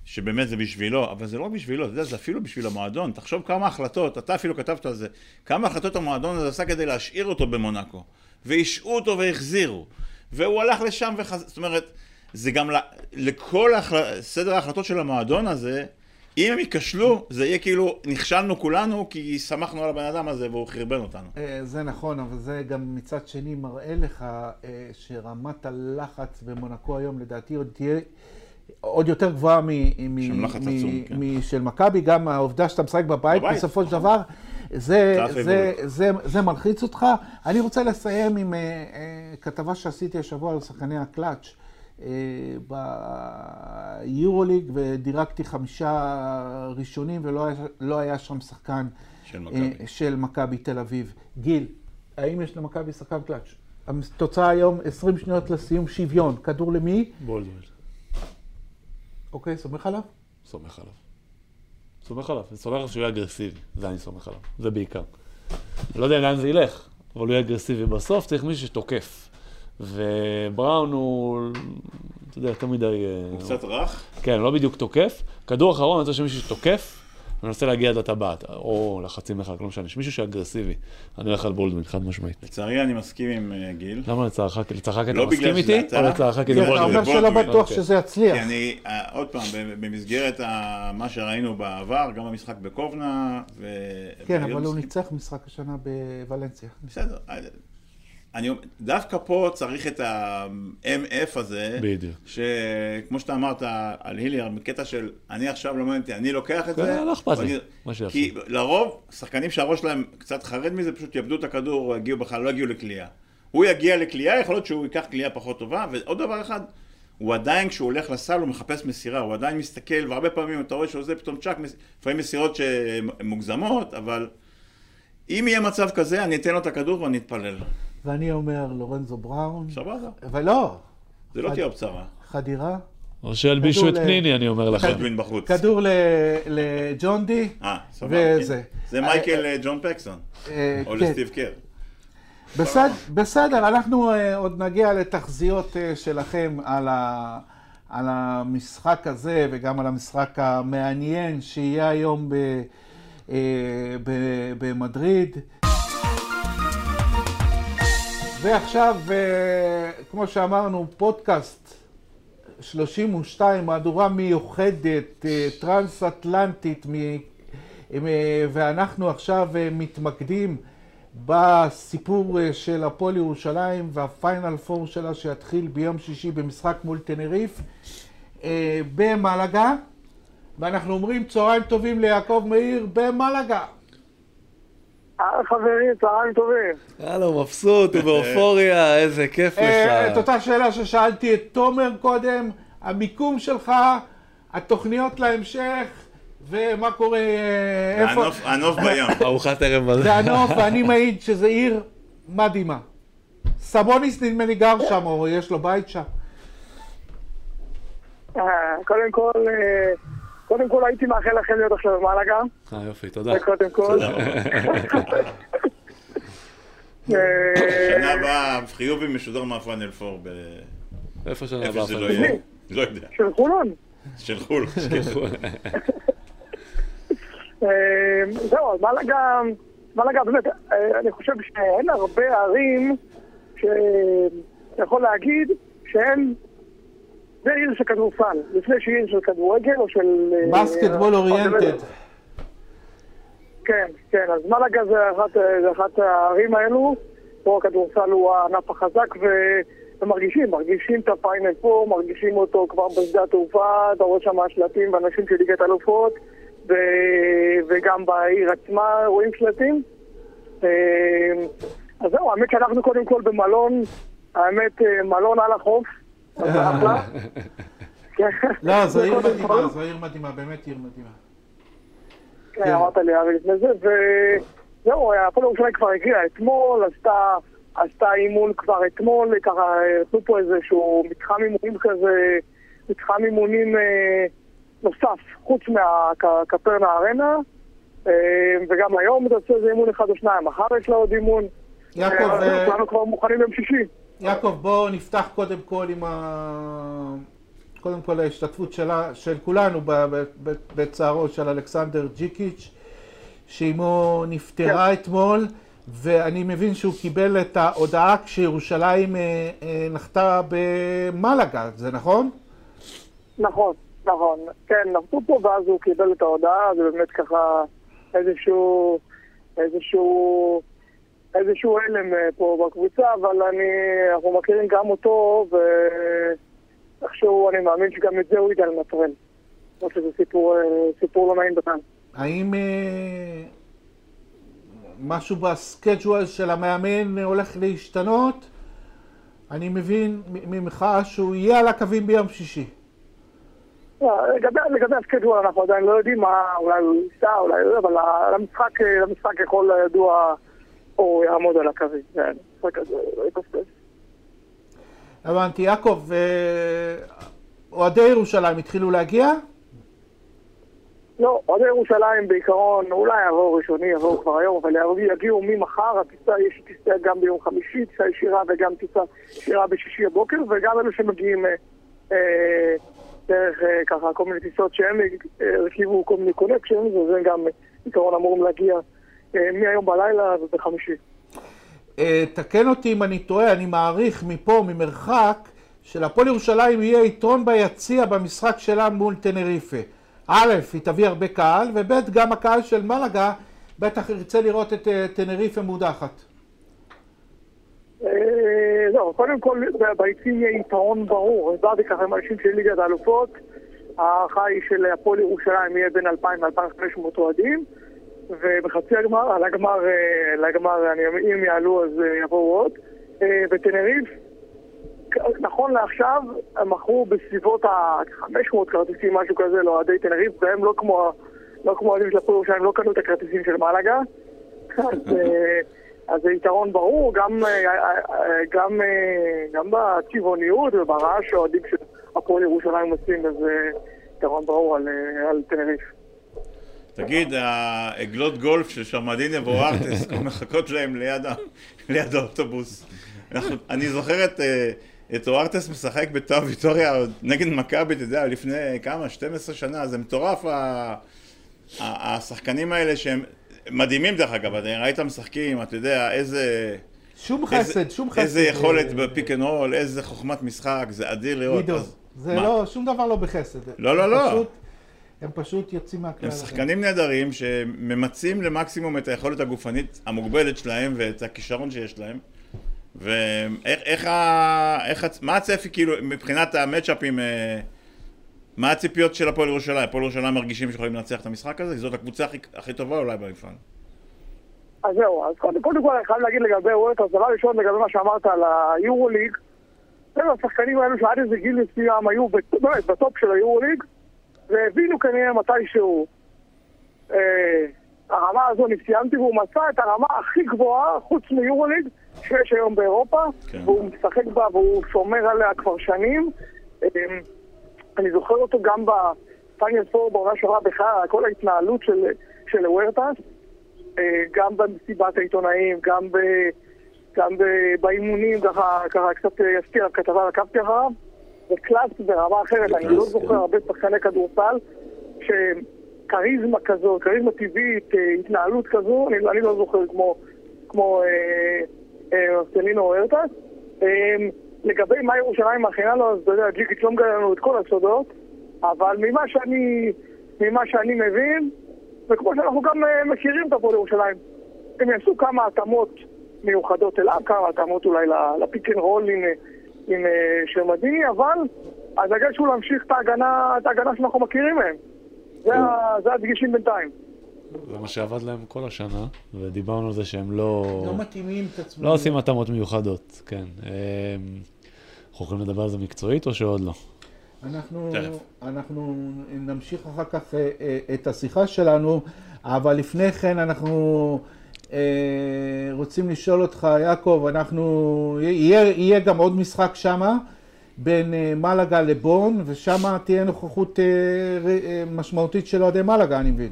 שבאמת זה בשבילו, אבל זה לא רק בשבילו, אתה יודע, זה אפילו בשביל המועדון. תחשוב כמה החלטות, אתה אפילו כתבת על זה, כמה החלטות המועדון הזה עשה כדי להשאיר אותו במונאקו. והשעו אותו והחזירו. והוא הלך לשם וחזר, זאת אומרת, זה גם ל- לכל. סדר ההחלטות של המועדון הזה, אם הם ייכשלו, זה יהיה כאילו, נכשלנו כולנו, כי שמחנו על הבן אדם הזה והוא חרבן אותנו. אה, זה נכון, אבל זה גם מצד שני מראה לך אה, שרמת הלחץ במונקו היום לדעתי עוד תהיה עוד יותר גבוהה מ- מ- שם לחץ מ- עצום, כן. משל מכבי, גם העובדה שאתה משחק בבית, בסופו של נכון. דבר, זה, זה. זה, זה מלחיץ אותך. אני רוצה לסיים עם אה, אה, כתבה שעשיתי השבוע על שחקני הקלאץ'. אה, ביורוליג ודירקתי חמישה ראשונים ולא היה, לא היה שם שחקן של מכבי. אה, של מכבי תל אביב. גיל, האם יש למכבי שחקן קלאץ'? התוצאה היום 20 שניות לסיום שוויון. כדור למי? בולדווין. אוקיי, סומך עליו? סומך עליו. סומך עליו. אני סומך עליו שהוא יהיה אגרסיבי. זה אני סומך עליו. זה בעיקר. אני לא יודע לאן זה ילך, אבל הוא יהיה אגרסיבי. בסוף צריך מישהו שתוקף. ובראון הוא, אתה יודע, יותר מדי... אה, הוא קצת רך, כן, לא בדיוק תוקף. כדור אחרון, אני רוצה שמישהו שתוקף, ומנסה להגיע עד הטבעת, או לחצי מרחק, לא משנה, שמישהו שאגרסיבי. אני הולך על בולדווין, חד משמעית. לצערי אני מסכים עם אה, גיל. למה לצערך? כי לצערך כי אתה לא מסכים בגלל שזה איתי, אתה. או לצערך כי זה כן, אתה בולדווין? אומר שלא בולדווין. בטוח אוקיי. שזה יצליח. כי אני, אה, עוד פעם, במסגרת מה שראינו בעבר, גם במשחק בקובנה. כן, אבל הוא ניצח משחק השנה בוולנסיה. בסדר. אני, דווקא פה צריך את ה-MF הזה, בדיוק. שכמו שאתה אמרת על היליארד, בקטע של אני עכשיו לא מעניין אותי, אני לוקח את כן, זה. לא אכפת לי, מה שיפה. כי לרוב, שחקנים שהראש שלהם קצת חרד מזה, פשוט יאבדו את הכדור, או יגיעו בכלל, לא יגיעו לקליעה. הוא יגיע לקליעה, יכול להיות שהוא ייקח קליעה פחות טובה, ועוד דבר אחד, הוא עדיין, כשהוא הולך לסל, הוא מחפש מסירה, הוא עדיין מסתכל, והרבה פעמים אתה רואה שהוא עושה פתאום צ'אק, לפעמים מסירות שהן מוגזמות, אבל אם יהיה מצב כזה, אני אתן לו את הכדור ואני אתפלל. ואני אומר לורנזו בראון, סבבה. אבל לא, זה לא תהיה אופציה רעה. חדירה, או שילבישו את פניני, אני אומר לך. חדווין בחוץ. כדור ל- לג'ון די. אה, סבבה. וזה. זה מייקל אה, ג'ון פקסון. אה, או כן. לסטיב קר. בסדר, אנחנו אה, עוד נגיע לתחזיות שלכם על, ה, על המשחק הזה וגם על המשחק המעניין שיהיה היום ב, ב, במדריד. ועכשיו, אה, כמו שאמרנו, פודקאסט 32, מהדורה מיוחדת, אה, טרנס-אטלנטית, ואנחנו עכשיו אה, מתמקדים בסיפור של הפועל ירושלים והפיינל פור שלה שיתחיל ביום שישי במשחק מול טנריף במלגה, ואנחנו אומרים צהריים טובים ליעקב מאיר במלגה. אה, חברים, צהריים טובים. יאללה, הוא מבסוט, הוא באופוריה, איזה כיף אה, את לך. אותה שאלה ששאלתי את תומר קודם, המיקום שלך, התוכניות להמשך, ומה קורה, אה, איפה... הנוף- הנוף בים. ארוחת ערב בזה. זה הנוף, ואני מעיד שזה עיר מדהימה. סבוניס נדמה לי גר שם, או יש לו בית שם. אה, קודם כל, קודם כל הייתי מאחל לכם להיות עכשיו במלאגה. אה, יופי, תודה. זה קודם כל. אה, שנה הבאה חיובי משודר מהפאנל פור, ב- איפה שנה איפה הבאה? שזה לא פאנל יהיה. לא יודע. של חולון. של חו"ל. אה, זהו, אז מלאגה, מלאגה באמת, אה, אני חושב שאין הרבה ערים שאתה יכול להגיד שהן זה עיר של כדורסל, לפני שהיא עיר של כדורגל או של... אה, בסקטבול אה, אוריינטד. כן, כן, אז מלאגה זה אחת, זה אחת הערים האלו, פה הכדורסל הוא הענף החזק ו... ומרגישים, מרגישים את הפיינל פה, מרגישים אותו כבר בשדה התעופה, אתה רואה שם שלטים ואנשים של ליגת אלופות, ו... וגם בעיר עצמה רואים שלטים. אה, אז זהו, האמת שאנחנו קודם כל במלון, האמת אה, מלון על החוף, כן. לא, זו עיר מדהימה. זו עיר מדהימה, באמת עיר מדהימה. כן, אמרת לי הרי לפני זה, וזהו, הפועל ירושלים כבר הגיעה אתמול, עשתה, אימון כבר אתמול, ככה נתנו פה איזשהו מתחם אימונים כזה, מתחם אימונים אה, נוסף, חוץ מהקפרנה ארנה, אה, וגם היום תעשה איזה אימון אחד או שניים, מחר יש לה עוד אימון. יעקב, אה, אה, כבר מוכנים ליום שישי. יעקב, בואו נפתח קודם כל עם ה... קודם כל ההשתתפות שלה, של כולנו בצערו של אלכסנדר ג'יקיץ', שאימו נפטרה אתמול, ואני מבין שהוא קיבל את ההודעה כשירושלים אה, אה, נחתה במלאגה, זה נכון? נכון, נכון. כן, נחתו פה ואז הוא קיבל את ההודעה, זה באמת ככה איזשהו, איזשהו, איזשהו הלם אה, פה בקבוצה, אבל אני, אנחנו מכירים גם אותו, ואיכשהו אני מאמין שגם את זה הוא ידע לנטרל. למרות שזה סיפור, אה, סיפור לא נעים בכלל. האם אה, משהו ב schedule של המאמן הולך להשתנות? אני מבין ממך שהוא יהיה על הקווים ביום שישי. לא, לגבי, לגבי ה schedule אנחנו עדיין לא יודעים מה, אולי הוא ייסע, אולי לא, אבל למשחק, למשחק ככל הידוע הוא יעמוד על הקווים. כן, המשחק הזה לא יתפספס. הבנתי. יעקב, אה, אוהדי ירושלים התחילו להגיע? לא, אוהדי ירושלים בעיקרון, אולי יבואו ראשוני, יבואו כבר היום, אבל יגיעו- ממחר, הטיסה, יש טיסה גם ביום חמישי, טיסה ישירה וגם טיסה ישירה בשישי הבוקר, וגם אלו שמגיעים אה, אה, דרך אה, ככה כל מיני טיסות שהם אה, הרכיבו כל מיני קונקשן, וזה גם בעיקרון אמורים להגיע מהיום בלילה ובחמישי. אה, תקן אותי אם אני טועה, אני מעריך מפה, ממרחק, שלפועל ירושלים יהיה יתרון ביציע במשחק שלה מול טנריפה. א', היא תביא הרבה קהל, וב', גם הקהל של מלאגה בטח ירצה לראות את אה, טנריפה מודחת. אה, לא, קודם כל ביציעים יהיה יתרון ברור. הסברתי ככה עם אנשים של ליגת האלופות, ההערכה היא שלהפועל ירושלים יהיה בין 2,000 ל-2,500 אוהדים, ובחצי הגמר, על הגמר, אה, אני- אם יעלו אז אה, יבואו עוד. אה, בטנריף, נכון לעכשיו, מכרו בסביבות ה-500 כרטיסים, משהו כזה, לאוהדי טנריף, והם לא כמו... לא כמו אוהדים של הפועל ירושלים, לא קנו את הכרטיסים של מלאגה. אז, אה, זה יתרון ברור, גם, אה, אה, גם, אה, גם בצבעוניות וברעש שהאוהדים של הפועל ירושלים עושים, אז זה יתרון ברור על, אה, על תנריף. תגיד, העגלות גולף של שרמדיניה ואוארטס מחכות להם ליד, ה... ליד האוטובוס. אנחנו... אני זוכר את, אה, את אוארטס משחק בתואר ויטוריה נגד מכבי, אתה יודע, לפני כמה? 12 שנה, זה מטורף ה... ה- השחקנים האלה שהם מדהימים דרך אגב, אתה ראית משחקים, אתה יודע, איזה... שום איזה- חסד, שום חסד. איזה יכולת אה, ב pick and roll, איזה חוכמת משחק, זה אדיר לראות. עידו, אז זה מה? לא, שום דבר לא בחסד. לא, לא, לא. פשוט- הם פשוט יוצאים מהכלל. הם. שחקנים נהדרים שממצים למקסימום את היכולת הגופנית המוגבלת שלהם ואת הכישרון שיש להם. ואיך, איך ה... איך, מה הצפי כאילו מבחינת ה matchup ים, אה, מה הציפיות של הפועל ירושלים? הפועל ירושלים מרגישים שיכולים לנצח את המשחק הזה? זאת הקבוצה הכי, הכי טובה אולי במפעל. אז זהו, אז קודם, קודם כל אני חייב להגיד לגבי וולט, אז דבר ראשון לגבי מה שאמרת על היורוליג, השחקנים האלו שעד איזה גיל מסוים היו באמת בטופ של היורוליג, והבינו כנראה מתישהו אה, הרמה הזו נפסיימתי והוא מצא את הרמה הכי גבוהה חוץ מיורוליג שיש היום באירופה, כן. והוא משחק בה והוא שומר עליה כבר שנים. אה, אני זוכר אותו גם בפיינל פור בעונה שעברה בכלל, כל ההתנהלות של, של וורטס. אה, גם במסיבת העיתונאים, גם, ב, גם ב, באימונים, ככה, ככה קצת אה, עשיתי עליו כתבה, עקבתי אחריו, זה קלאס ברמה אחרת, אני לא זוכר כן. הרבה שחקני כדורסל, שכריזמה כזו, כריזמה טבעית, אה, התנהלות כזו, אני, אני לא זוכר כמו, כמו אה, אה, סלינו או הרטס. אה, לגבי מה ירושלים מכינה לו, אז אתה יודע, ג'יקיץ' לא מגלה לנו את כל הסודות, אבל ממה שאני, ממה שאני מבין, וכמו שאנחנו גם אה, מכירים את הפועל ירושלים. הם יעשו כמה התאמות מיוחדות אליו, כמה התאמות אולי לפיק אנד רול אה, עם אה, שמדיני, אבל הדגש הוא להמשיך את ההגנה, את ההגנה שאנחנו מכירים מהם. זה, ה- זה הדגשים בינתיים. זה מה שעבד להם כל השנה, ודיברנו על זה שהם לא... לא מתאימים את עצמם. לא עושים התאמות מיוחדות, כן. אמ, אנחנו יכולים לדבר על זה מקצועית או שעוד לא? אנחנו. אנחנו נמשיך אחר כך אה, אה, את השיחה שלנו, אבל לפני כן אנחנו רוצים לשאול אותך, יעקב, אנחנו, יהיה, יהיה גם עוד משחק שמה, בין אה, מלאגה לבון, ושם תהיה נוכחות אה, אה, משמעותית של אוהדי מלאגה, אני מבין.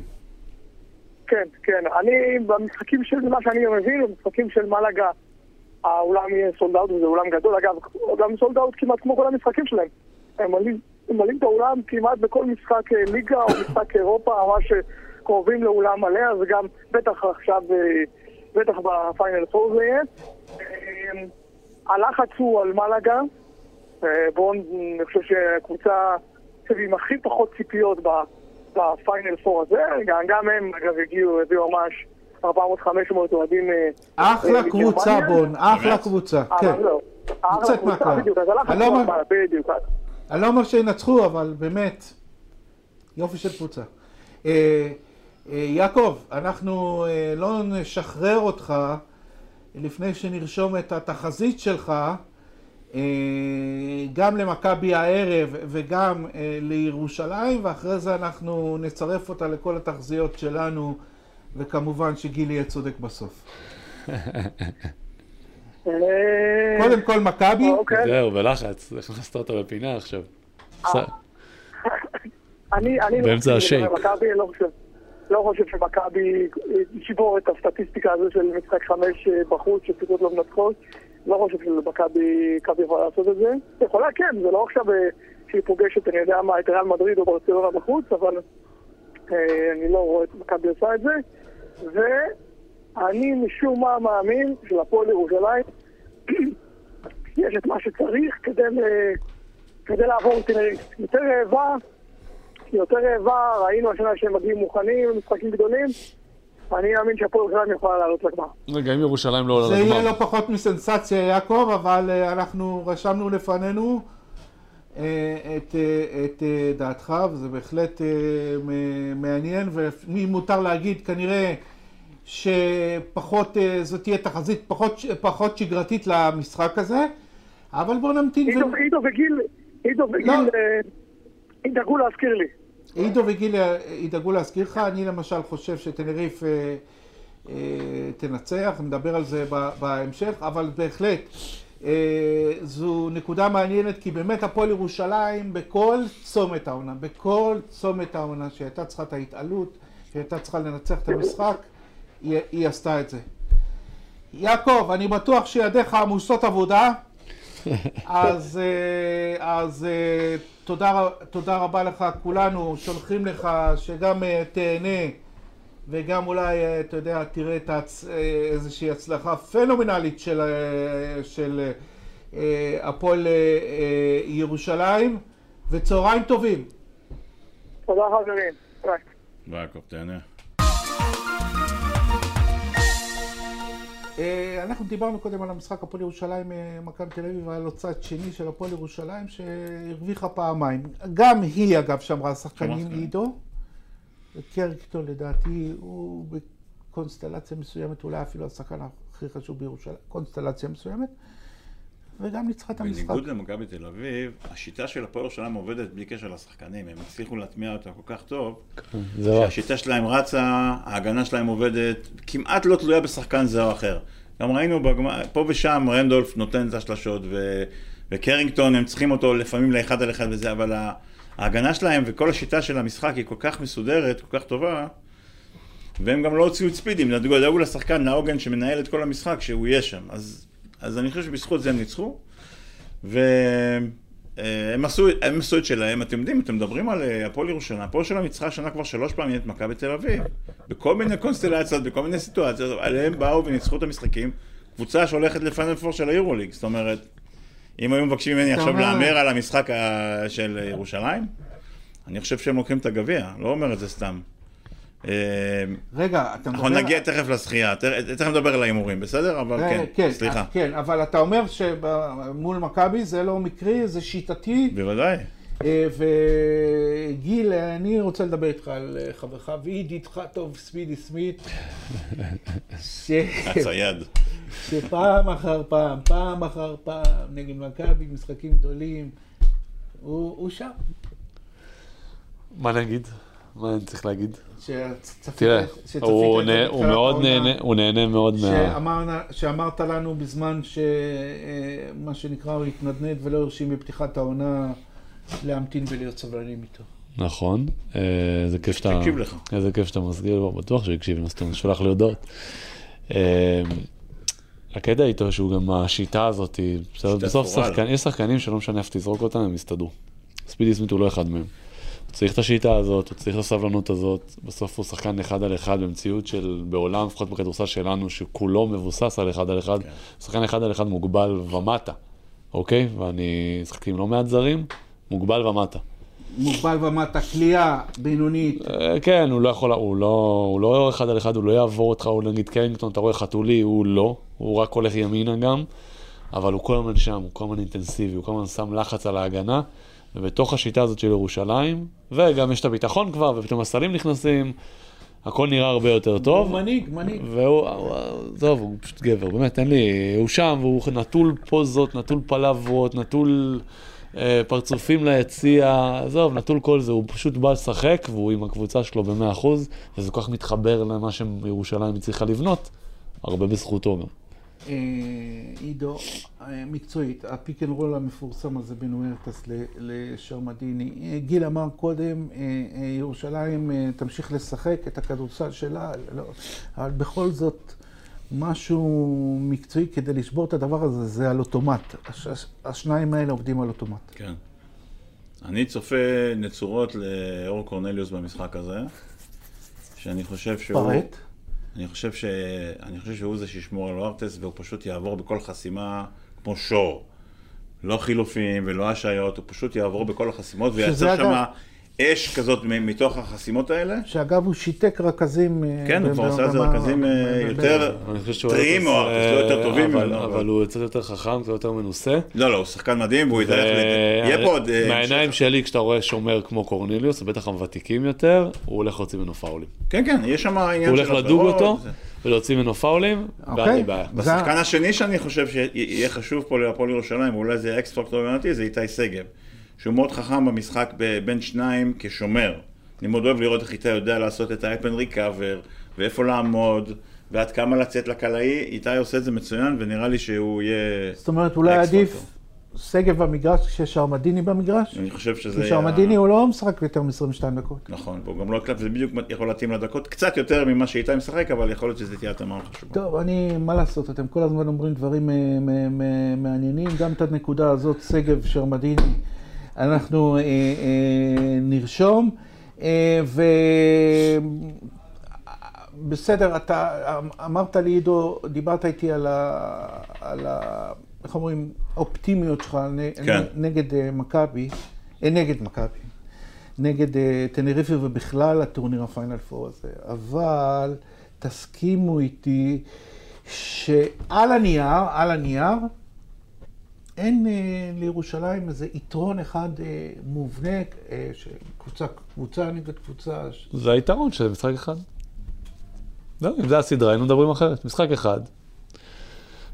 כן, כן. אני, במשחקים של מה שאני מבין, במשחקים של מלאגה, האולם יהיה sold out, וזה אולם גדול. אגב, אולם sold out כמעט כמו כל המשחקים שלהם. הם מלאים, את האולם כמעט בכל משחק אה, ליגה או משחק אירופה, ממש אה, קרובים לאולם מלא, אז גם בטח עכשיו, אה, בטח בפיינל פור זה יהיה. אה, הלחץ הוא על מלאגה. אה, בואו, אני חושב שהקבוצה עם הכי פחות ציפיות ב- בפיינל פור הזה, גם, גם הם אגב הגיעו, הביאו ממש 400-500 אוהדים אה, אחלה קבוצה. בון, אחלה? קבוצה, כן. לא הוא על אומר- מלאגה, בדיוק. אני לא אומר שינצחו, אבל באמת, יופי של קבוצה. אה, יעקב, אנחנו אה, לא נשחרר אותך לפני שנרשום את התחזית שלך, אה, גם למכבי הערב וגם לירושלים, ואחרי זה אנחנו נצרף אותה לכל התחזיות שלנו, וכמובן שגילי יהיה צודק בסוף. קודם כל מכבי, אוקיי. זהו, בלחץ, הכנסת אותו בפינה עכשיו. אני באמצע לא השייק. לא חושב, שמכבי תשבור את הסטטיסטיקה הזו של משחק חמש אה, בחוץ, שפשוט לא מנצחות. לא חושב שמכבי מכבי יכולה לעשות את זה. יכולה כן, זה לא עכשיו אה, שהיא פוגשת, אני יודע מה, את ריאל מדריד או ברצלונה בחוץ, אבל אה, אני לא רואה את מכבי עושה את זה. ואני משום מה מאמין שלפועל ירושלים יש את מה שצריך כדי, כדי לעבור טנריף. יותר רעבה, יותר רעבה, ראינו השנה שהם מגיעים מוכנים למשחקים גדולים. אני מאמין שהפועל ירושלים יכולה לעלות לגמר. רגע, אם ירושלים לא עולה זה יהיה לגמר. לא פחות מסנסציה, יעקב, אבל אה, אנחנו רשמנו לפנינו אה, את, אה, את דעתך, וזה בהחלט מעניין, ומי מותר להגיד, כנראה שפחות, זאת תהיה תחזית פחות, פחות שגרתית למשחק הזה, אבל בואו נמתין. עידו, ו- וגיל, עידו וגיל, לא. אה, ידאגו להזכיר לי. עידו וגיל אה, ידאגו להזכיר לך, אני למשל חושב שטנריף אה, אה, תנצח, נדבר על זה בהמשך, אבל בהחלט אה, זו נקודה מעניינת כי באמת הפועל ירושלים בכל צומת העונה, בכל צומת העונה שהייתה צריכה את ההתעלות, שהייתה צריכה לנצח את המשחק, היא, היא עשתה את זה. יעקב, אני בטוח שידיך עמוסות עבודה, אז, אה, אז אה, תודה, תודה רבה לך, כולנו שולחים לך שגם אה, תהנה וגם אולי, אתה יודע, תראה את. אה, איזושהי הצלחה פנומנלית של, של הפועל ירושלים, וצהריים טובים. תודה חברים. ביי. ויעקב, תהנה. אה, אנחנו דיברנו קודם על המשחק הפועל ירושלים אה, מכבי תל אביב ועל צד שני של הפועל ירושלים שהרוויחה פעמיים. גם היא אגב שמרה שחקנים. עידו. קרקטון לדעתי הוא בקונסטלציה מסוימת אולי אפילו השחקן הכי חשוב בירושלים, קונסטלציה מסוימת. וגם ניצחה את המשחק. בניגוד למכבי תל אביב, השיטה של הפועל ירושלים עובדת בלי קשר לשחקנים, הם הצליחו להטמיע אותה כל כך טוב, רע. שהשיטה שלהם רצה, ההגנה שלהם עובדת, כמעט לא תלויה בשחקן זה או אחר. גם ראינו בגמר, פה ושם רנדולף נותן את השלשות, ו... וקרינגטון, הם צריכים אותו לפעמים לאחד על אחד וזה, אבל ההגנה שלהם וכל השיטה של המשחק היא כל כך מסודרת, כל כך טובה, והם גם לא הוציאו את ספידים, דאגו דאגו לשחקן, לעוגן שמנהל את כל המשחק, שהוא יהיה שם. אז, אז אני חושב שבזכות זה הם ניצחו, והם עשו, הם עשו את שלהם, אתם יודעים, אתם מדברים על אה, הפועל ירושלים, הפועל ירושלים ניצחה השנה כבר שלוש פעמים את מכבי תל אביב, בכל מיני קונסטלציות, בכל מיני סיטואציות, עליהם באו וניצחו את המשחקים, קבוצה שהולכת לפיינל פור של היורוליג, זאת אומרת, אם היו מבקשים ממני עכשיו להמר על המשחק ה- של ירושלים, אני חושב שהם לוקחים את הגביע, לא אומר את זה סתם. אה, רגע, אתה מדבר... אנחנו נגיע תכף לשחייה, ת- תכף נדבר על ההימורים, בסדר? אבל אה, כן, כן, סליחה. כן, אבל אתה אומר שמול מכבי זה לא מקרי, זה שיטתי, בוודאי. אה, וגיל, אני רוצה לדבר איתך על חברך וידידך טוב, ספידי סמית, ש... הצייד. שפעם אחר פעם, פעם אחר פעם, נגד מכבי, משחקים גדולים, הוא, הוא שם. מה נגיד? מה אני צריך להגיד? תראה, הוא מאוד. נהנה, הוא נהנה מאוד מה... שאמרת לנו בזמן שמה שנקרא הוא התנדנד ולא הרשים בפתיחת העונה להמתין ולהיות סבלנים איתו. נכון, אה, איזה כיף שאתה... תקשיב לך. איזה כיף שאתה מזכיר לו, בטוח שהוא הקשיב, אז אתה שולח לי הודעות. אה, הקטע איתו שהוא גם השיטה הזאת, בסוף שחקן, יש שחקנים שלא משנה איפה תזרוק אותם, הם יסתדרו. ספידי סמית הוא לא אחד מהם. צריך את השיטה הזאת, הוא צריך את הסבלנות הזאת, בסוף הוא שחקן אחד על אחד במציאות של, בעולם, לפחות בכדורסל שלנו, שכולו מבוסס על אחד על אחד, כן. שחקן אחד על אחד מוגבל ומטה, אוקיי? ואני משחקתי עם לא מעט זרים, מוגבל ומטה. מוגבל ומטה, כליאה, בינונית. אה, כן, הוא לא יכול, הוא לא, הוא לא אחד על אחד, הוא לא יעבור אותך, הוא נגיד קרינגטון, אתה רואה חתולי, הוא לא, הוא רק הולך ימינה גם, אבל הוא כל הזמן שם, הוא כל הזמן אינטנסיבי, הוא כל הזמן שם לחץ על ההגנה, ובתוך השיטה הזאת של ירושלים, וגם יש את הביטחון כבר, ופתאום הסלים נכנסים, הכל נראה הרבה יותר טוב. הוא מנהיג, מנהיג. והוא, הוא- עזוב, הוא פשוט גבר, באמת, אין לי, הוא שם, והוא נטול פוזות, נטול פלברות, נטול אה, פרצופים ליציע, עזוב, נטול כל זה, הוא פשוט בא לשחק, והוא עם הקבוצה שלו ב-100%, וזה כל כך מתחבר למה שירושלים הצליחה לבנות, הרבה בזכותו גם. אה, עידו, אה, מקצועית, ה pick and roll המפורסם הזה בין וורטס לשרמדיני. אה, גיל אמר קודם, ירושלים תמשיך לשחק את הכדורסל שלה, לא, אבל בכל זאת, משהו מקצועי כדי לשבור את הדבר הזה, זה על אוטומט. הש, השניים האלה עובדים על אוטומט. כן. אני צופה נצורות לאור קורנליוס במשחק הזה, שאני חושב שהוא... פרט. אני חושב, ש... אני חושב שהוא זה שישמור על אורטס והוא פשוט יעבור בכל חסימה כמו שור. לא חילופים ולא השעיות, הוא פשוט יעבור בכל החסימות וייצר שם אש כזאת מתוך החסימות האלה. שאגב, הוא שיתק רכזים... אה, כן, הוא כבר עושה את זה ברמה- רכזים אה, יותר אני חושב שהוא טריים או יותר טובים אבל, הוא קצת יותר חכם, קצת יותר מנוסה. לא, לא, הוא שחקן מדהים והוא. לת- יהיה פה עוד... אה, מהעיניים. שלי, כשאתה רואה שומר כמו קורניליוס, ובטח הוותיקים יותר, הוא הולך להוציא ממנו פאולים. כן, כן, יש שם עניין הוא של הולך לדוג אותו, ולהוציא ממנו פאולים, אוקיי. זה בעיה. בשחקן השני שאני חושב שיהיה חשוב פה להפועל ירושלים, ואולי זה אקס פקטור זה איתי שגב. שהוא מאוד חכם במשחק בין שניים כשומר. אני מאוד אוהב לראות איך איתי יודע לעשות את האפן ריקאבר, ואיפה לעמוד, ועד כמה לצאת לקלעי, איתי עושה את זה מצוין, ונראה לי שהוא יהיה... זאת אומרת, אולי עדיף. שגב במגרש כששרמדיני במגרש? אני חושב שזה... כי שרמדיני הוא לא משחק יותר מ-22 דקות. נכון, והוא גם לא הקלט, זה בדיוק יכול להתאים לדקות, קצת יותר ממה שאיתי משחק, אבל יכול להיות שזה תהיה התאמה חשובה. טוב, אני, מה לעשות, אתם כל הזמן אומרים דברים אה, מעניינים, גם את הנקודה הזאת, שגב שרמדיני, אנחנו אה, אה, נרשום, אה, ו... בסדר, אתה אמרת לי, עידו, דיברת איתי על ה... על ה... איך אומרים? אופטימיות שלך כן. נגד אה, מכבי, אה, נגד מכבי, נגד אה, טנריפה ובכלל הטורניר הפיינל פור הזה, אבל תסכימו איתי שעל הנייר, על הנייר, אין אה, לירושלים איזה יתרון אחד אה, מובנה, אה, שקבוצה, קבוצה נגד קבוצה, זה היתרון של משחק אחד. לא, אם זה הסדרה, היינו מדברים אחרת. משחק אחד.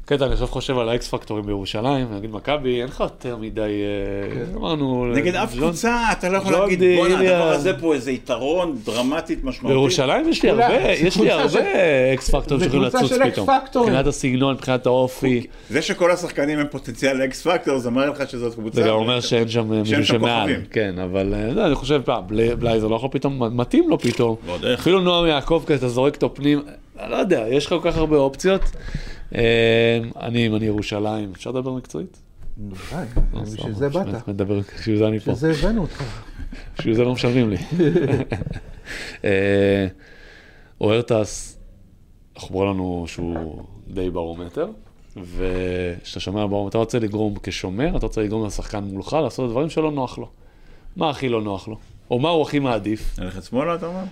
קטע, אני עכשיו חושב על ה X factorים בירושלים, נגיד מכבי, אין לך יותר מדי, אה, אמרנו... נגד אף לא- קבוצה, אתה לא יכול להגיד, בואנה, איליה." הדבר הזה פה איזה יתרון דרמטית משמעותית. בירושלים יש לי הרבה, זה יש לי הרבה X factorים זה שיכולים לצוץ X פתאום. מבחינת הסגנון, מבחינת האופי, זה שכל השחקנים הם פוטנציאל לאקס פקטור, זה אומר לך שזאת קבוצה. זה גם אומר שאין שם מישהו שם שמעל. כן, אבל אה, לא, אני חושב, אה, בלי- בלייזר לא יכול פתאום, מתאים לו פתאום. אפילו נועם יעקב כזה, אתה זורק אותו פנים, אני לא יודע, יש לך כל כך הרבה אופציות. אה, אני, אם אני ירושלים, אפשר לדבר מקצועית? בוודאי, לא, בשביל זה באת, מדבר, בשביל זה אני פה. בשביל זה הבאנו אותך. בשביל זה לא משלמים לי. אה, אוהרטס, אמרו לנו שהוא די ברומטר, וכשאתה שומע ברומטר, אתה רוצה לגרום כשומר, אתה רוצה לגרום לשחקן מולך לעשות דברים שלא נוח לו. מה הכי לא נוח לו? או מה הוא הכי מעדיף? ללכת שמאלה, אתה אומר?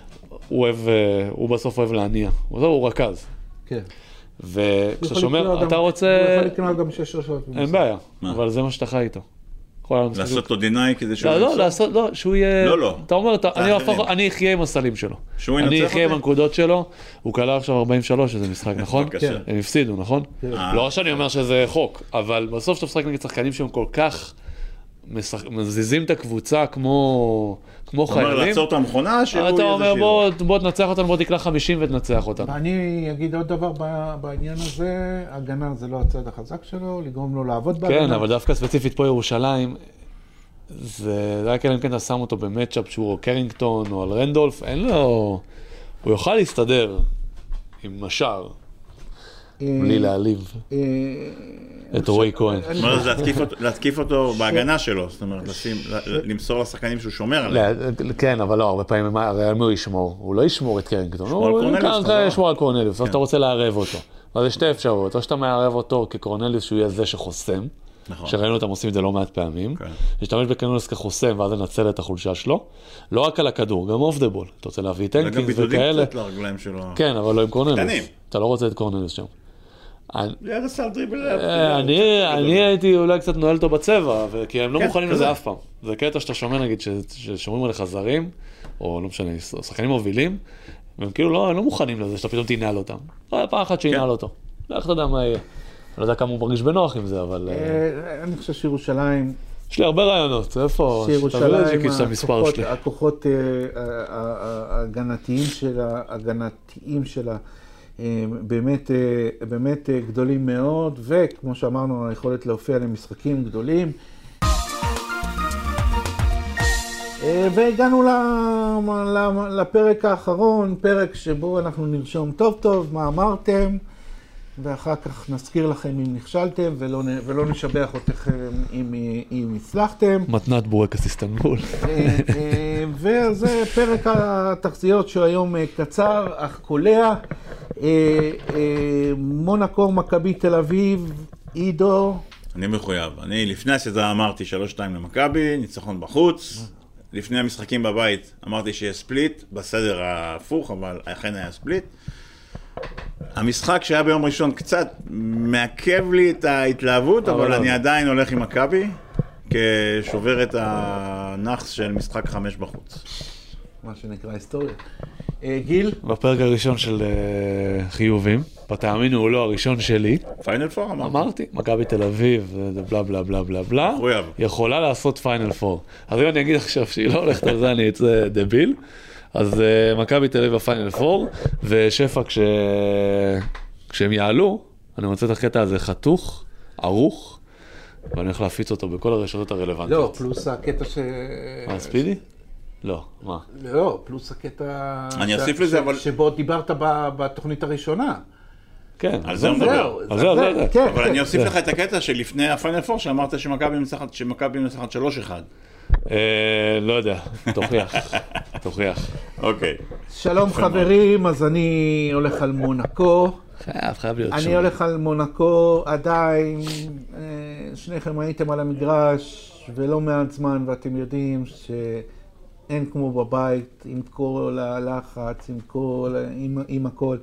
הוא אוהב, אה, הוא בסוף אוהב להניע. הוא רכז. כן. וכשאתה שומר, אתה גם- הוא רוצה... יכול לקנות גם שש רשויות. אין בעיה? אבל זה מה שאתה חי איתו. לעשות לו דיניי כדי שהוא... לא, לא, ימסור? לעשות, לא, שהוא יהיה... לא, לא. אתה אומר, אני אני אחיה עם הסלים שלו. שהוא אני ינצח אחיה עם אותי? הנקודות שלו, הוא כלל עכשיו 43, איזה משחק, נכון? בבקשה. הם הפסידו, נכון? אה. לא שאני אומר שזה חוק, אבל בסוף שאתה משחק נגד שחקנים שהם כל כך משח- מזיזים את הקבוצה כמו כמו אתה אומר חיילים, לעצור את המכונה, שהוא אתה אומר יהיה זה בוא בוא תנצח אותנו, בוא תקלע 50 ותנצח אותנו. אני אגיד עוד דבר בעניין הזה, הגנה זה לא הצד החזק שלו, לגרום לו לעבוד בהגנה. כן, אבל דווקא ספציפית פה ירושלים, זה רק אלא אם כן אתה שם אותו במצ'אפ שהוא או קרינגטון או על רנדולף, אין לו... הוא יוכל להסתדר עם השאר, בלי להעליב אה, את רועי כהן. זאת אומרת, להתקיף אותו- בהגנה שלו, זאת אומרת, למסור לשחקנים שהוא שומר עליהם. כן, אבל לא, הרבה פעמים, מה- הרי על מי הוא ישמור? הוא לא ישמור את קרינגטון, הוא. ישמור על קורנליוס, אז כן. אתה רוצה לערב אותו. אז יש שתי אפשרויות, או שאתה מערב אותו כקורנליוס שהוא יהיה זה שחוסם, נכון. שראינו אותם עושים את זה לא מעט פעמים, כן. להשתמש בקורנליוס כחוסם ואז לנצל את החולשה שלו, לא רק על הכדור, גם off the ball, אתה רוצה להביא וגם טנקינס בידודים וכאלה, קצת לרגליים שלו. כן, אבל לא עם קורנליוס, קטנים. אתה לא רוצה את קורנליוס שם. דריבל. אה, אני הייתי אולי קצת נועל אותו בצבע, כי הם לא כן, מוכנים. לזה אף פעם. זה קטע שאתה שומע נגיד ששומרים עליך זרים, או לא משנה, שחקנים מובילים, והם כאילו לא הם לא מוכנים לזה שאתה פתאום תנעל אותם. לא היה פעם אחת שינעל כן. אותו. לא יודע מה יהיה. אני לא יודע כמה הוא מרגיש בנוח עם זה, אבל... אה, אה, אני חושב שירושלים, יש לי הרבה רעיונות, איפה? שירושלים, הכוחות- ההגנתיים שלה, הגנתיים שלה, באמת, אה, באמת אה, גדולים מאוד, וכמו שאמרנו, היכולת להופיע למשחקים גדולים. אה, והגענו לפרק האחרון, פרק שבו אנחנו נרשום טוב טוב מה אמרתם, ואחר כך נזכיר לכם אם נכשלתם, ולא, ולא נשבח אתכם אם, אם הצלחתם. מתנת בורקס איסטנבול. אה, אה, וזה פרק התחזיות שהוא היום אה, קצר אך קולע. מונקו, מכבי תל אביב, עידו, אני מחויב. אני לפני הסדרה אמרתי 3-2 למכבי, ניצחון בחוץ. לפני המשחקים בבית אמרתי שיהיה ספליט, בסדר ההפוך, אבל אכן היה ספליט. המשחק שהיה ביום ראשון קצת מעכב לי את ההתלהבות, אבל אבל לא. אני עדיין הולך עם מכבי, כשובר את הנאחס של משחק חמש בחוץ. מה שנקרא היסטוריה. אה, גיל, בפרק הראשון של אה, חיובים, ותאמינו או לא, הראשון שלי, final four אמרתי. אמרתי, מכבי תל אביב, זה בלה בלה בלה בלה בלה. יכולה לעשות final four. אז אם אני אגיד עכשיו שהיא לא הולכת על זה, אני אצא דביל, אז אה, מכבי תל אביב ב final 4, ושפע כש... כשהם יעלו, אני רוצה את הקטע הזה חתוך, ערוך, ואני הולך להפיץ אותו בכל הרשתות הרלוונטיות. לא, פלוס הקטע ש... מה, ספידי? לא, מה? לא, פלוס הקטע... אני אוסיף לזה, אבל- שבו דיברת בתוכנית הראשונה. כן, על זה הוא מדבר. על זה, על זה, על זה. כן, אבל כן. אני אוסיף לך את הקטע שלפני הפיינל פור, שאמרת שמכבי מנצחת שמכבי מנצחת 3-1. אה, לא יודע, תוכיח, תוכיח. אוקיי. שלום חברים, אז אני הולך על מונקו. חייב, חייב להיות אני שם. הולך על מונקו עדיין, אה, שניכם הייתם על המגרש ולא מעט זמן ואתם יודעים שאין כמו בבית, עם כל הלחץ, עם כל, עם, עם הכל,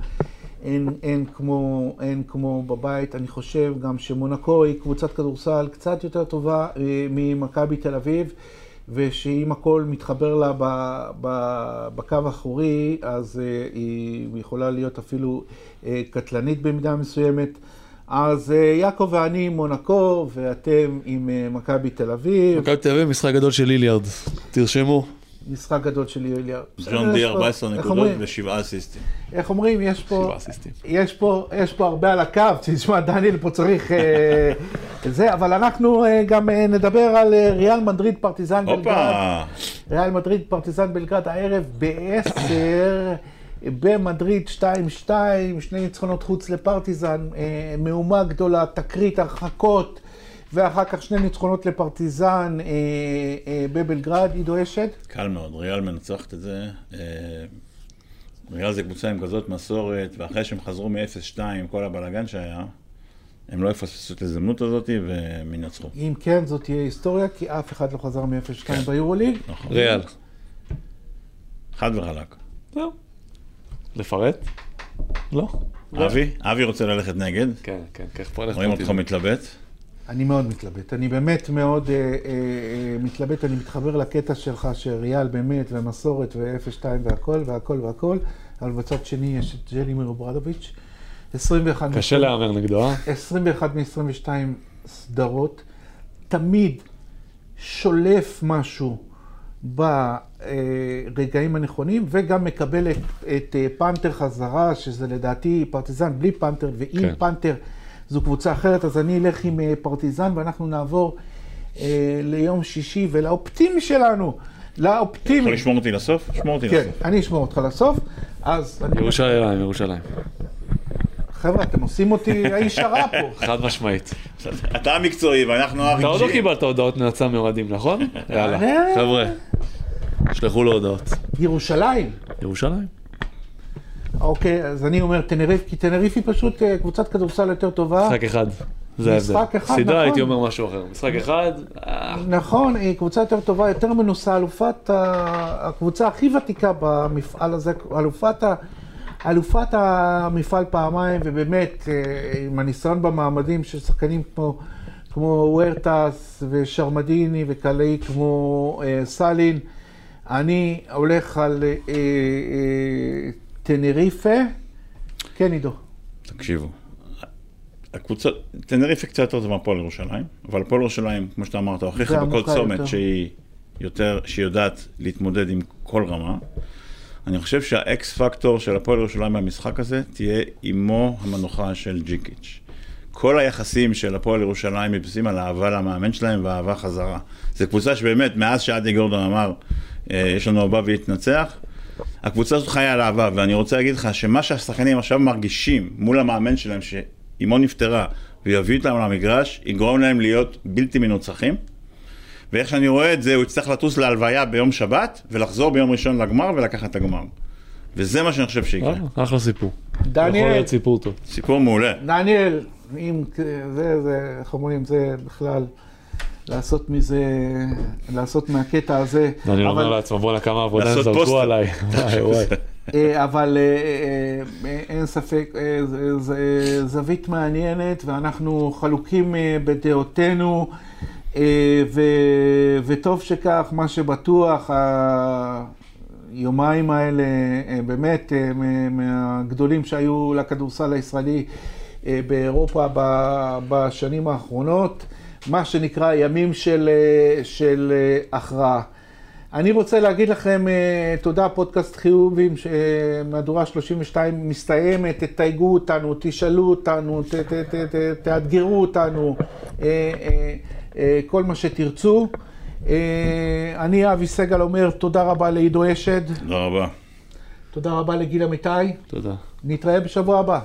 אין, אין, כמו, אין כמו בבית. אני חושב גם שמונקו היא קבוצת כדורסל קצת יותר טובה אה, ממכבי תל אביב. ושאם הכל מתחבר לה ב, ב, בקו האחורי, אז אה, היא יכולה להיות אפילו אה, קטלנית במידה מסוימת. אז אה, יעקב ואני מונקו, ואתם עם אה, מכבי תל אביב. מכבי תל אביב, משחק גדול של ליליארד. תרשמו. משחק גדול של יוליה. ג'ון די יש פה- 14 איך נקודות? ושבעה אסיסטים. איך אומרים? יש פה... יש פה, יש פה הרבה על הקו, תשמע, דניאל פה צריך אה, את זה, אבל אנחנו אה, גם אה, נדבר על אה, ריאל מדריד פרטיזן בלגרד. ריאל מדריד פרטיזן בלגרד הערב ב-10 במדריד 2-2, שני ניצחונות חוץ לפרטיזן, אה, מהומה גדולה, תקרית, הרחקות, ואחר כך שני ניצחונות לפרטיזן אה, אה, בבלגרד, עידו אשד. קל מאוד, ריאל מנצחת את זה. אה, ריאל זה קבוצה עם כזאת מסורת, ואחרי שהם חזרו מ-0-2 עם כל הבלאגן שהיה, הם לא יפספסו את ההזדמנות הזאת והם ינצחו. אם כן, זאת תהיה היסטוריה, כי אף אחד לא חזר מ-0-2 ביורוליג. נכון. ריאל. חד וחלק. זהו. לפרט? לא. אבי? אבי רוצה ללכת נגד. כן, כן, כך פה הולך רואים אותך מתלבט. אני מאוד מתלבט, אני באמת מאוד אה, אה, אה, מתלבט, אני מתחבר לקטע שלך שריאל באמת ומסורת ו-0-2 והכל והכל והכל, אבל בצד שני יש את ג'לימיר אוברדוביץ', 21 קשה להמר נגדו, אה? 21 מ-22 סדרות, תמיד שולף משהו ברגעים הנכונים, וגם מקבל את, את אה, פנתר חזרה, שזה לדעתי פרטיזן בלי פנתר, ועם כן. פנתר זו קבוצה אחרת, אז אני אלך עם אה, פרטיזן, ואנחנו נעבור אה, ליום שישי ולאופטימי שלנו, לאופטימי. יכול לשמור אותי לסוף? שמור אותי כן, לסוף. אני אשמור אותך לסוף. אז אני... ירושלים, ירושלים. חבר'ה, אתם עושים אותי האיש הרע פה. חד משמעית. אתה המקצועי ואנחנו אתה עוד לא הרג'י. קיבלת הודעות נאצה מאוהדים, נכון? יאללה. חבר'ה, שלחו לו הודעות. ירושלים. ירושלים. אוקיי, אז אני אומר תנריף, כי תנריף היא פשוט אה, קבוצת כדורסל יותר טובה. משחק אחד. זה ההבדל. משחק אחד, נכון. סדרה הייתי אומר משהו אחר. משחק אחד, אה, נכון, היא קבוצה יותר טובה, יותר מנוסה, אלופת הקבוצה הכי ותיקה במפעל הזה, אלופת, ה- אלופת המפעל פעמיים, ובאמת, אה, עם הניסיון במעמדים של שחקנים כמו, כמו וורטס ושרמדיני וקלעי כמו אה, סאלין, אני הולך על אה, אה, טנריפה. כן, עידו. תקשיבו. הקבוצה, טנריפה קצת יותר טובה מהפועל ירושלים, אבל הפועל ירושלים, כמו שאתה אמרת, הוכיחה בכל צומת. שהיא יותר, שהיא יודעת להתמודד עם כל רמה. אני חושב שהאקס פקטור של הפועל ירושלים במשחק הזה תהיה אימו המנוחה של ג'יקיץ'. כל היחסים של הפועל ירושלים מתבססים על אהבה למאמן שלהם ואהבה חזרה. זו קבוצה שבאמת, מאז שאדי גורדון אמר, אה, יש לנו אהבה והתנצח, הקבוצה הזאת חיה על אהבה, ואני רוצה להגיד לך שמה שהשחקנים עכשיו מרגישים מול המאמן שלהם, שאימו נפטרה, ויביא אותם למגרש, יגרום להם להיות בלתי מנוצחים. ואיך שאני רואה את זה, הוא יצטרך לטוס להלוויה ביום שבת, ולחזור ביום ראשון לגמר ולקחת את הגמר. וזה מה שאני חושב שיקרה. אה, אחלה סיפור. יכול דניאל, להיות סיפור טוב. סיפור מעולה. דניאל, אם זה, זה, איך אומרים, זה בכלל, לעשות מזה, לעשות מהקטע הזה. אבל- אומר לעצמו, בואנה כמה עבודה זרקו. עליי. וואי וואי. אה, אבל אה, אה, אין ספק, זה- זה זווית מעניינת, ואנחנו חלוקים בדעותינו, וטוב שכך, מה שבטוח, היומיים האלה באמת מהגדולים שהיו לכדורסל הישראלי באירופה ב- בשנים האחרונות, מה שנקרא ימים של, אה, של אה, הכרעה. אני רוצה להגיד לכם אה, תודה, פודקאסט חיובים, שמהדורה 32 מסתיימת, תתייגו אותנו, תשאלו אותנו, ת, ת, ת, ת, תאתגרו אותנו, כל מה שתרצו. אני, אבי סגל, אומר תודה רבה לעידו אשד, תודה רבה. תודה רבה לגיל אמיתי, תודה. נתראה בשבוע הבא.